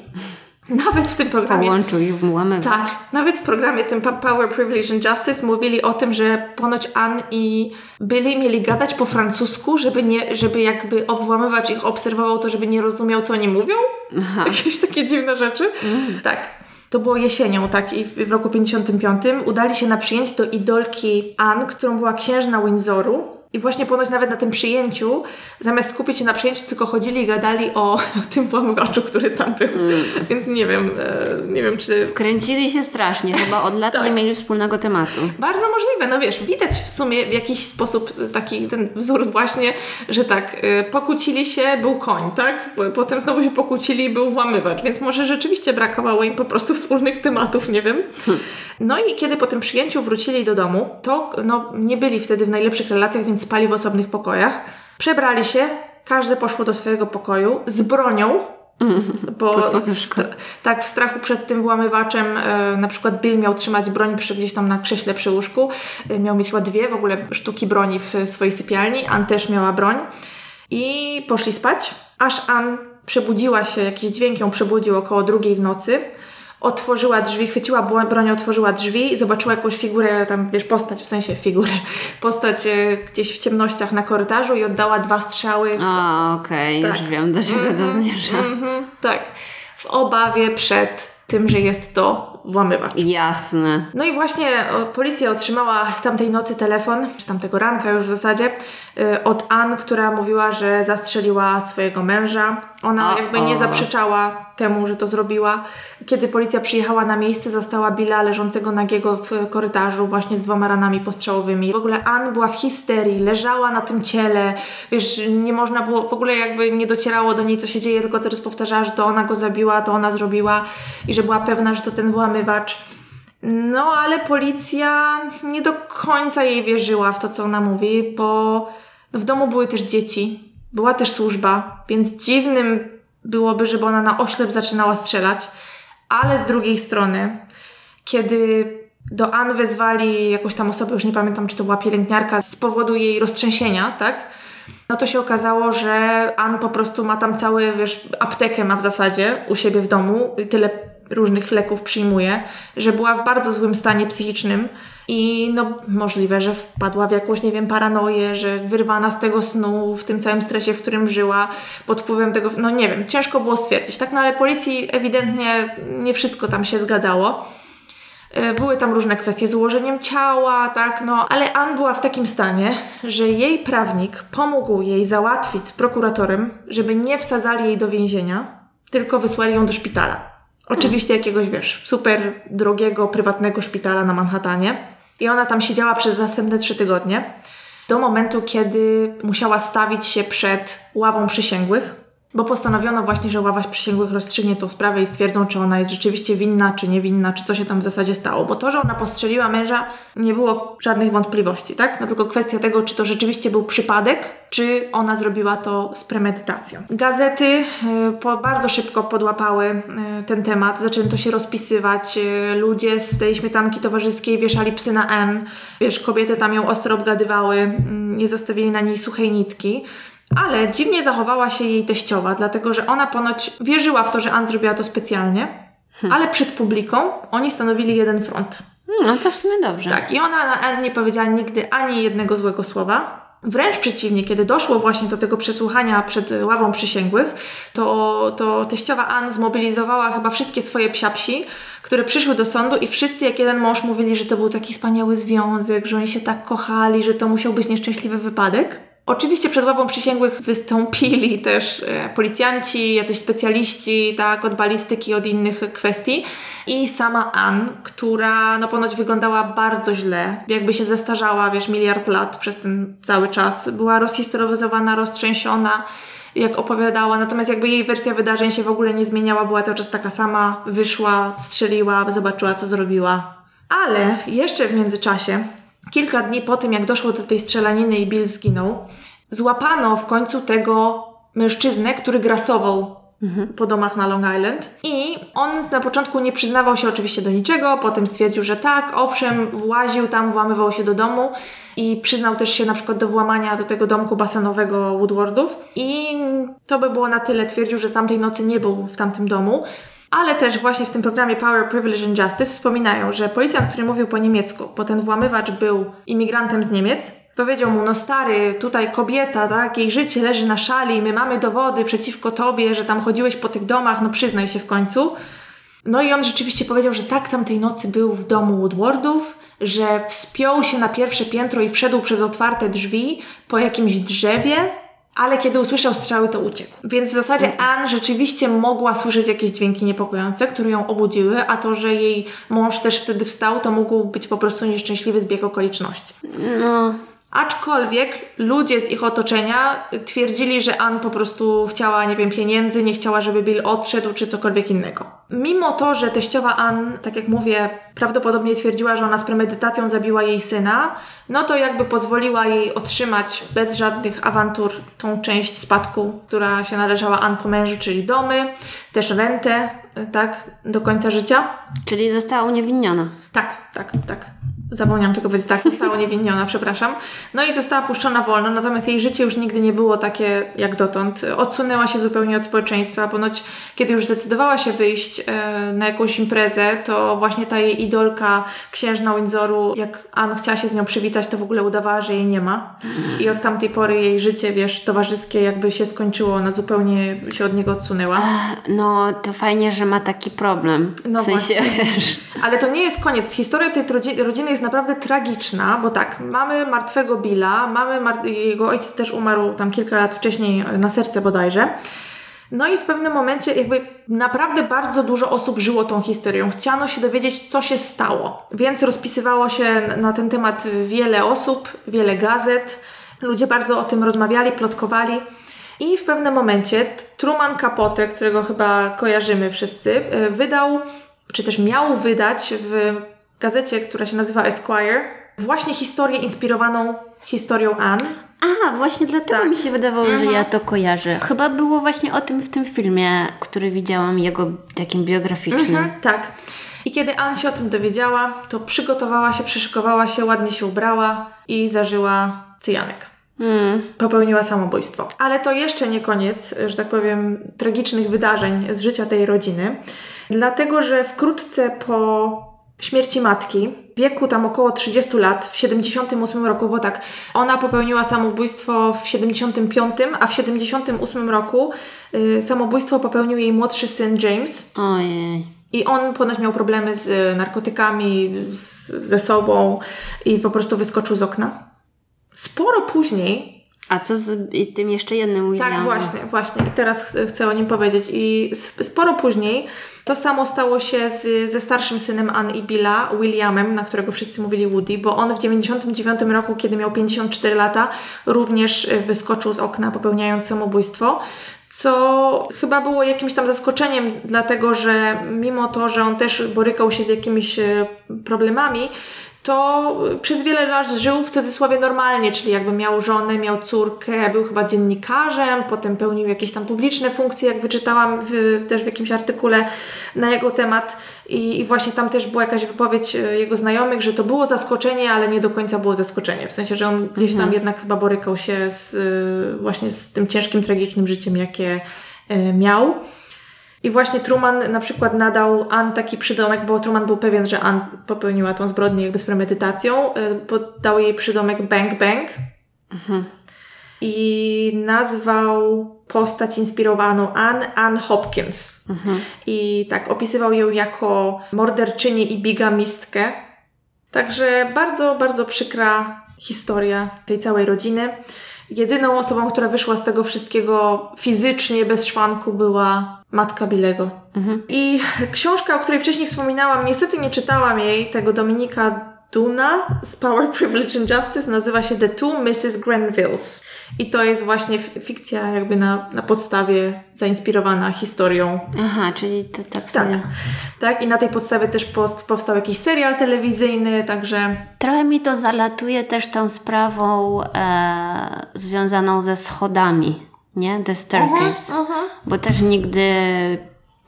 Nawet w tym programie. Połączył ich w włamywacz. Tak. Nawet w programie tym Power, Privilege and Justice mówili o tym, że ponoć Ann i byli mieli gadać po francusku, żeby, nie, żeby jakby włamywacz ich obserwował to, żeby nie rozumiał, co oni mówią. Aha. Jakieś takie dziwne rzeczy. Mm. Tak. To było jesienią, tak, i w, w roku 55 udali się na przyjęcie do idolki Ann, którą była księżna Windsoru I właśnie ponoć nawet na tym przyjęciu, zamiast skupić się na przyjęciu, tylko chodzili i gadali o, o tym włamywaczu, który tam był. Mm. Więc nie wiem, e, nie wiem czy... Wkręcili się strasznie, chyba od lat tak. nie mieli wspólnego tematu. Bardzo możliwe, no wiesz, widać w sumie w jakiś sposób taki ten wzór właśnie, że tak, e, pokłócili się, był koń, tak? Potem znowu się pokłócili, był włamywacz, więc może rzeczywiście brakowało im po prostu wspólnych tematów, nie wiem. Hmm. No i kiedy po tym przyjęciu wrócili do domu, to no, nie byli wtedy w najlepszych relacjach, więc spali w osobnych pokojach. Przebrali się, każde poszło do swojego pokoju z bronią, bo tak, w strachu przed tym włamywaczem, e, na przykład Bill miał trzymać broń przy, gdzieś tam na krześle przy łóżku. E, miał mieć chyba dwie w ogóle sztuki broni w swojej sypialni. Ann też miała broń. I poszli spać, aż Ann przebudziła się, jakiś dźwięk ją przebudził około drugiej w nocy otworzyła drzwi, chwyciła broń, otworzyła drzwi i zobaczyła jakąś figurę, tam wiesz, postać, w sensie figurę, postać e, gdzieś w ciemnościach na korytarzu i oddała dwa strzały. W... A, okej, okay, tak. już wiem, do czego mm -hmm, to mhm, zmierza. Mm -hmm, tak, w obawie przed tym, że jest to włamywacz. Jasne. No i właśnie policja otrzymała tamtej nocy telefon, czy tamtego ranka już w zasadzie, y, od Ann, która mówiła, że zastrzeliła swojego męża. Ona o, jakby nie zaprzeczała temu, że to zrobiła. Kiedy policja przyjechała na miejsce, zastała Billa leżącego nagiego w korytarzu właśnie z dwoma ranami postrzałowymi. W ogóle Ann była w histerii, leżała na tym ciele, wiesz, nie można było, w ogóle jakby nie docierało do niej, co się dzieje, tylko coraz powtarzała, że to ona go zabiła, to ona zrobiła i że była pewna, że to ten włamywacz. No, ale policja nie do końca jej wierzyła w to, co ona mówi, bo w domu były też dzieci, była też służba, więc dziwnym byłoby, żeby ona na oślep zaczynała strzelać. Ale z drugiej strony, kiedy do Ann wezwali jakąś tam osobę, już nie pamiętam, czy to była pielęgniarka, z powodu jej roztrzęsienia, tak? No to się okazało, że Ann po prostu ma tam cały, wiesz, aptekę ma w zasadzie u siebie w domu tyle różnych leków przyjmuje, że była w bardzo złym stanie psychicznym i no możliwe, że wpadła w jakąś, nie wiem, paranoję, że wyrwana z tego snu, w tym całym stresie, w którym żyła, pod wpływem tego, no nie wiem, ciężko było stwierdzić, tak? No ale policji ewidentnie nie wszystko tam się zgadzało. E, były tam różne kwestie z ułożeniem ciała, tak, no, ale Ann była w takim stanie, że jej prawnik pomógł jej załatwić z prokuratorem, żeby nie wsadzali jej do więzienia, tylko wysłali ją do szpitala. Oczywiście jakiegoś, wiesz, super drogiego, prywatnego szpitala na Manhattanie. I ona tam siedziała przez następne trzy tygodnie, do momentu, kiedy musiała stawić się przed ławą przysięgłych bo postanowiono właśnie, że ława przysięgłych rozstrzygnie tą sprawę i stwierdzą, czy ona jest rzeczywiście winna, czy niewinna, czy co się tam w zasadzie stało. Bo to, że ona postrzeliła męża, nie było żadnych wątpliwości, tak? No tylko kwestia tego, czy to rzeczywiście był przypadek, czy ona zrobiła to z premedytacją. Gazety y, po, bardzo szybko podłapały y, ten temat, zaczęto się rozpisywać. Y, ludzie z tej śmietanki towarzyskiej wieszali psy na N. Wiesz, kobiety tam ją ostro obgadywały, mm, nie zostawili na niej suchej nitki. Ale dziwnie zachowała się jej teściowa, dlatego że ona ponoć wierzyła w to, że Ann zrobiła to specjalnie, hmm. ale przed publiką oni stanowili jeden front. Hmm, no to w sumie dobrze. Tak, i ona na Ann nie powiedziała nigdy ani jednego złego słowa. Wręcz przeciwnie, kiedy doszło właśnie do tego przesłuchania przed ławą przysięgłych, to, to teściowa Ann zmobilizowała chyba wszystkie swoje psiapsi, które przyszły do sądu i wszyscy jak jeden mąż mówili, że to był taki wspaniały związek, że oni się tak kochali, że to musiał być nieszczęśliwy wypadek. Oczywiście przed ławą przysięgłych wystąpili też e, policjanci, jacyś specjaliści, tak, od balistyki, od innych kwestii. I sama Ann, która no ponoć wyglądała bardzo źle, jakby się zestarzała, wiesz, miliard lat przez ten cały czas. Była rozhistoryzowana, roztrzęsiona, jak opowiadała, natomiast jakby jej wersja wydarzeń się w ogóle nie zmieniała, była cały czas taka sama, wyszła, strzeliła, zobaczyła, co zrobiła. Ale jeszcze w międzyczasie Kilka dni po tym, jak doszło do tej strzelaniny i Bill zginął, złapano w końcu tego mężczyznę, który grasował mhm. po domach na Long Island. I on na początku nie przyznawał się oczywiście do niczego, potem stwierdził, że tak, owszem, właził tam, włamywał się do domu i przyznał też się na przykład do włamania do tego domku basenowego Woodwardów. I to by było na tyle. Twierdził, że tamtej nocy nie był w tamtym domu. Ale też właśnie w tym programie Power, Privilege and Justice wspominają, że policjant, który mówił po niemiecku, bo ten włamywacz był imigrantem z Niemiec, powiedział mu, no stary, tutaj kobieta, tak, jej życie leży na szali, my mamy dowody przeciwko tobie, że tam chodziłeś po tych domach, no przyznaj się w końcu. No i on rzeczywiście powiedział, że tak tamtej nocy był w domu Woodwardów, że wspiął się na pierwsze piętro i wszedł przez otwarte drzwi po jakimś drzewie, ale kiedy usłyszał strzały, to uciekł. Więc w zasadzie Anne rzeczywiście mogła słyszeć jakieś dźwięki niepokojące, które ją obudziły, a to, że jej mąż też wtedy wstał, to mógł być po prostu nieszczęśliwy zbieg okoliczności. No, Aczkolwiek ludzie z ich otoczenia twierdzili, że Ann po prostu chciała, nie wiem, pieniędzy, nie chciała, żeby Bill odszedł, czy cokolwiek innego. Mimo to, że teściowa Ann, tak jak mówię, prawdopodobnie twierdziła, że ona z premedytacją zabiła jej syna, no to jakby pozwoliła jej otrzymać bez żadnych awantur tą część spadku, która się należała Ann po mężu, czyli domy, też rentę, tak, do końca życia. czyli została uniewinniona. Tak, tak, tak. Zapomniałam tylko powiedzieć, tak, została uniewinniona, przepraszam. No i została puszczona wolno, natomiast jej życie już nigdy nie było takie jak dotąd. Odsunęła się zupełnie od społeczeństwa. Ponoć, kiedy już zdecydowała się wyjść e, na jakąś imprezę, to właśnie ta jej idolka, księżna Windsoru, jak Anne chciała się z nią przywitać, to w ogóle udawała, że jej nie ma. I od tamtej pory jej życie, wiesz, towarzyskie jakby się skończyło, ona zupełnie się od niego odsunęła. No, to fajnie, że ma taki problem. No w sensie, właśnie. wiesz... Ale to nie jest koniec. Historia tej rodzi- rodziny jest naprawdę tragiczna, bo tak, mamy martwego Billa, mamy mar- jego ojciec też umarł tam kilka lat wcześniej e, na serce bodajże. No i w pewnym momencie jakby naprawdę bardzo dużo osób żyło tą historią. Chciano się dowiedzieć, co się stało. Więc rozpisywało się na ten temat wiele osób, wiele gazet. Ludzie bardzo o tym rozmawiali, plotkowali. I w pewnym momencie Truman Capote, którego chyba kojarzymy wszyscy, e, wydał, czy też miał wydać w gazecie, która się nazywa Esquire, właśnie historię inspirowaną historią Anne. A, właśnie dlatego Tak. mi się wydawało, że ja to kojarzę. Chyba było właśnie o tym w tym filmie, który widziałam, jego takim biograficznym. Mhm, tak. I kiedy Anne się o tym dowiedziała, to przygotowała się, przyszykowała się, ładnie się ubrała i zażyła cyjanek. Mm. Popełniła samobójstwo. Ale to jeszcze nie koniec, że tak powiem, tragicznych wydarzeń z życia tej rodziny, dlatego że wkrótce po śmierci matki, w wieku tam około 30 lat, w 78 roku, bo tak, ona popełniła samobójstwo w 75, a w 78 roku y, samobójstwo popełnił jej młodszy syn James. Ojej. I on ponoć miał problemy z y, narkotykami, z, ze sobą i po prostu wyskoczył z okna. Sporo później, A co z tym jeszcze jednym Williamem? tak właśnie, właśnie, i teraz ch- chcę o nim powiedzieć. I sporo później to samo stało się z, ze starszym synem Ann i Billa, Williamem, na którego wszyscy mówili Woody, bo on w 99 roku, kiedy miał 54 lata, również y, wyskoczył z okna, popełniając samobójstwo. Co chyba było jakimś tam zaskoczeniem, dlatego że mimo to, że on też borykał się z jakimiś e, problemami, to przez wiele lat żył w cudzysłowie normalnie, czyli jakby miał żonę, miał córkę, był chyba dziennikarzem, potem pełnił jakieś tam publiczne funkcje, jak wyczytałam w, też w jakimś artykule na jego temat. I, i właśnie tam też była jakaś wypowiedź e, jego znajomych, że to było zaskoczenie, ale nie do końca było zaskoczenie, w sensie, że on gdzieś tam jednak chyba borykał się z, e, właśnie z tym ciężkim, tragicznym życiem, jakie miał. I właśnie Truman na przykład nadał Ann taki przydomek, bo Truman był pewien, że Ann popełniła tą zbrodnię jakby z premedytacją, y, bo dał jej przydomek Bang Bang. I nazwał postać inspirowaną Ann Ann Hopkins. I tak opisywał ją jako morderczynię i bigamistkę. Także bardzo, bardzo przykra historia tej całej rodziny. Jedyną osobą, która wyszła z tego wszystkiego fizycznie, bez szwanku, była matka Bilego. I książka, o której wcześniej wspominałam, niestety nie czytałam jej, tego Dominika Duna z Power, Privilege and Justice, nazywa się The Two Mrs. Grenvilles. I to jest właśnie fikcja jakby na, na podstawie zainspirowana historią Aha, czyli to tak tak, sobie... tak. I na tej podstawie też post, powstał jakiś serial telewizyjny, także Trochę mi to zalatuje też tą sprawą e, związaną ze schodami, nie? The staircase. Bo też nigdy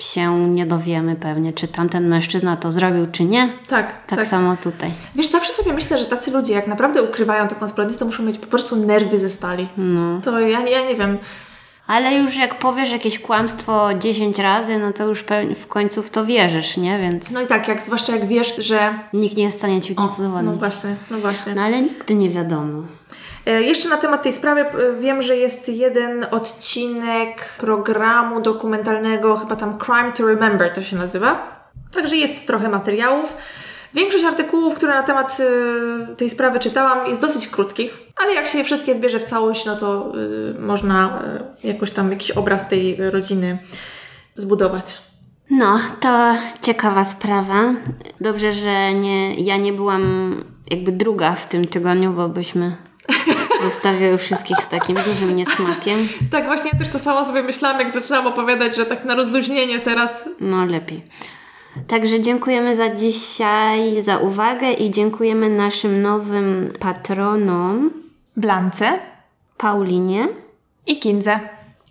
się nie dowiemy pewnie, czy tamten mężczyzna to zrobił, czy nie. tak, Tak, tak. samo tutaj. Wiesz, zawsze sobie myślę, że tacy ludzie, jak naprawdę ukrywają taką zbrodnię, to muszą mieć po prostu nerwy ze stali. No. To ja, ja nie wiem. Ale już jak powiesz jakieś kłamstwo 10 razy, no to już w końcu w to wierzysz, nie? Więc No i tak, jak, zwłaszcza jak wiesz, że... nikt nie jest w stanie ci nic No udowodnić. właśnie, no właśnie. No ale nigdy nie wiadomo. E, Jeszcze na temat tej sprawy wiem, że jest jeden odcinek programu dokumentalnego, chyba tam Crime to Remember to się nazywa. Także jest trochę materiałów. Większość artykułów, które na temat y, tej sprawy czytałam, jest dosyć krótkich, ale jak się je wszystkie zbierze w całość, no to y, można y, jakoś tam jakiś obraz tej rodziny zbudować. No, to ciekawa sprawa. Dobrze, że nie, ja nie byłam jakby druga w tym tygodniu, bo byśmy zostawiły wszystkich z takim dużym niesmakiem. Tak, właśnie ja też to samo sobie myślałam, jak zaczynałam opowiadać, że tak na rozluźnienie teraz. No, lepiej. Także dziękujemy za dzisiaj, za uwagę i dziękujemy naszym nowym patronom Blance Paulinie. i Kindze.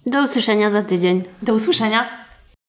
Do usłyszenia za tydzień. Do usłyszenia.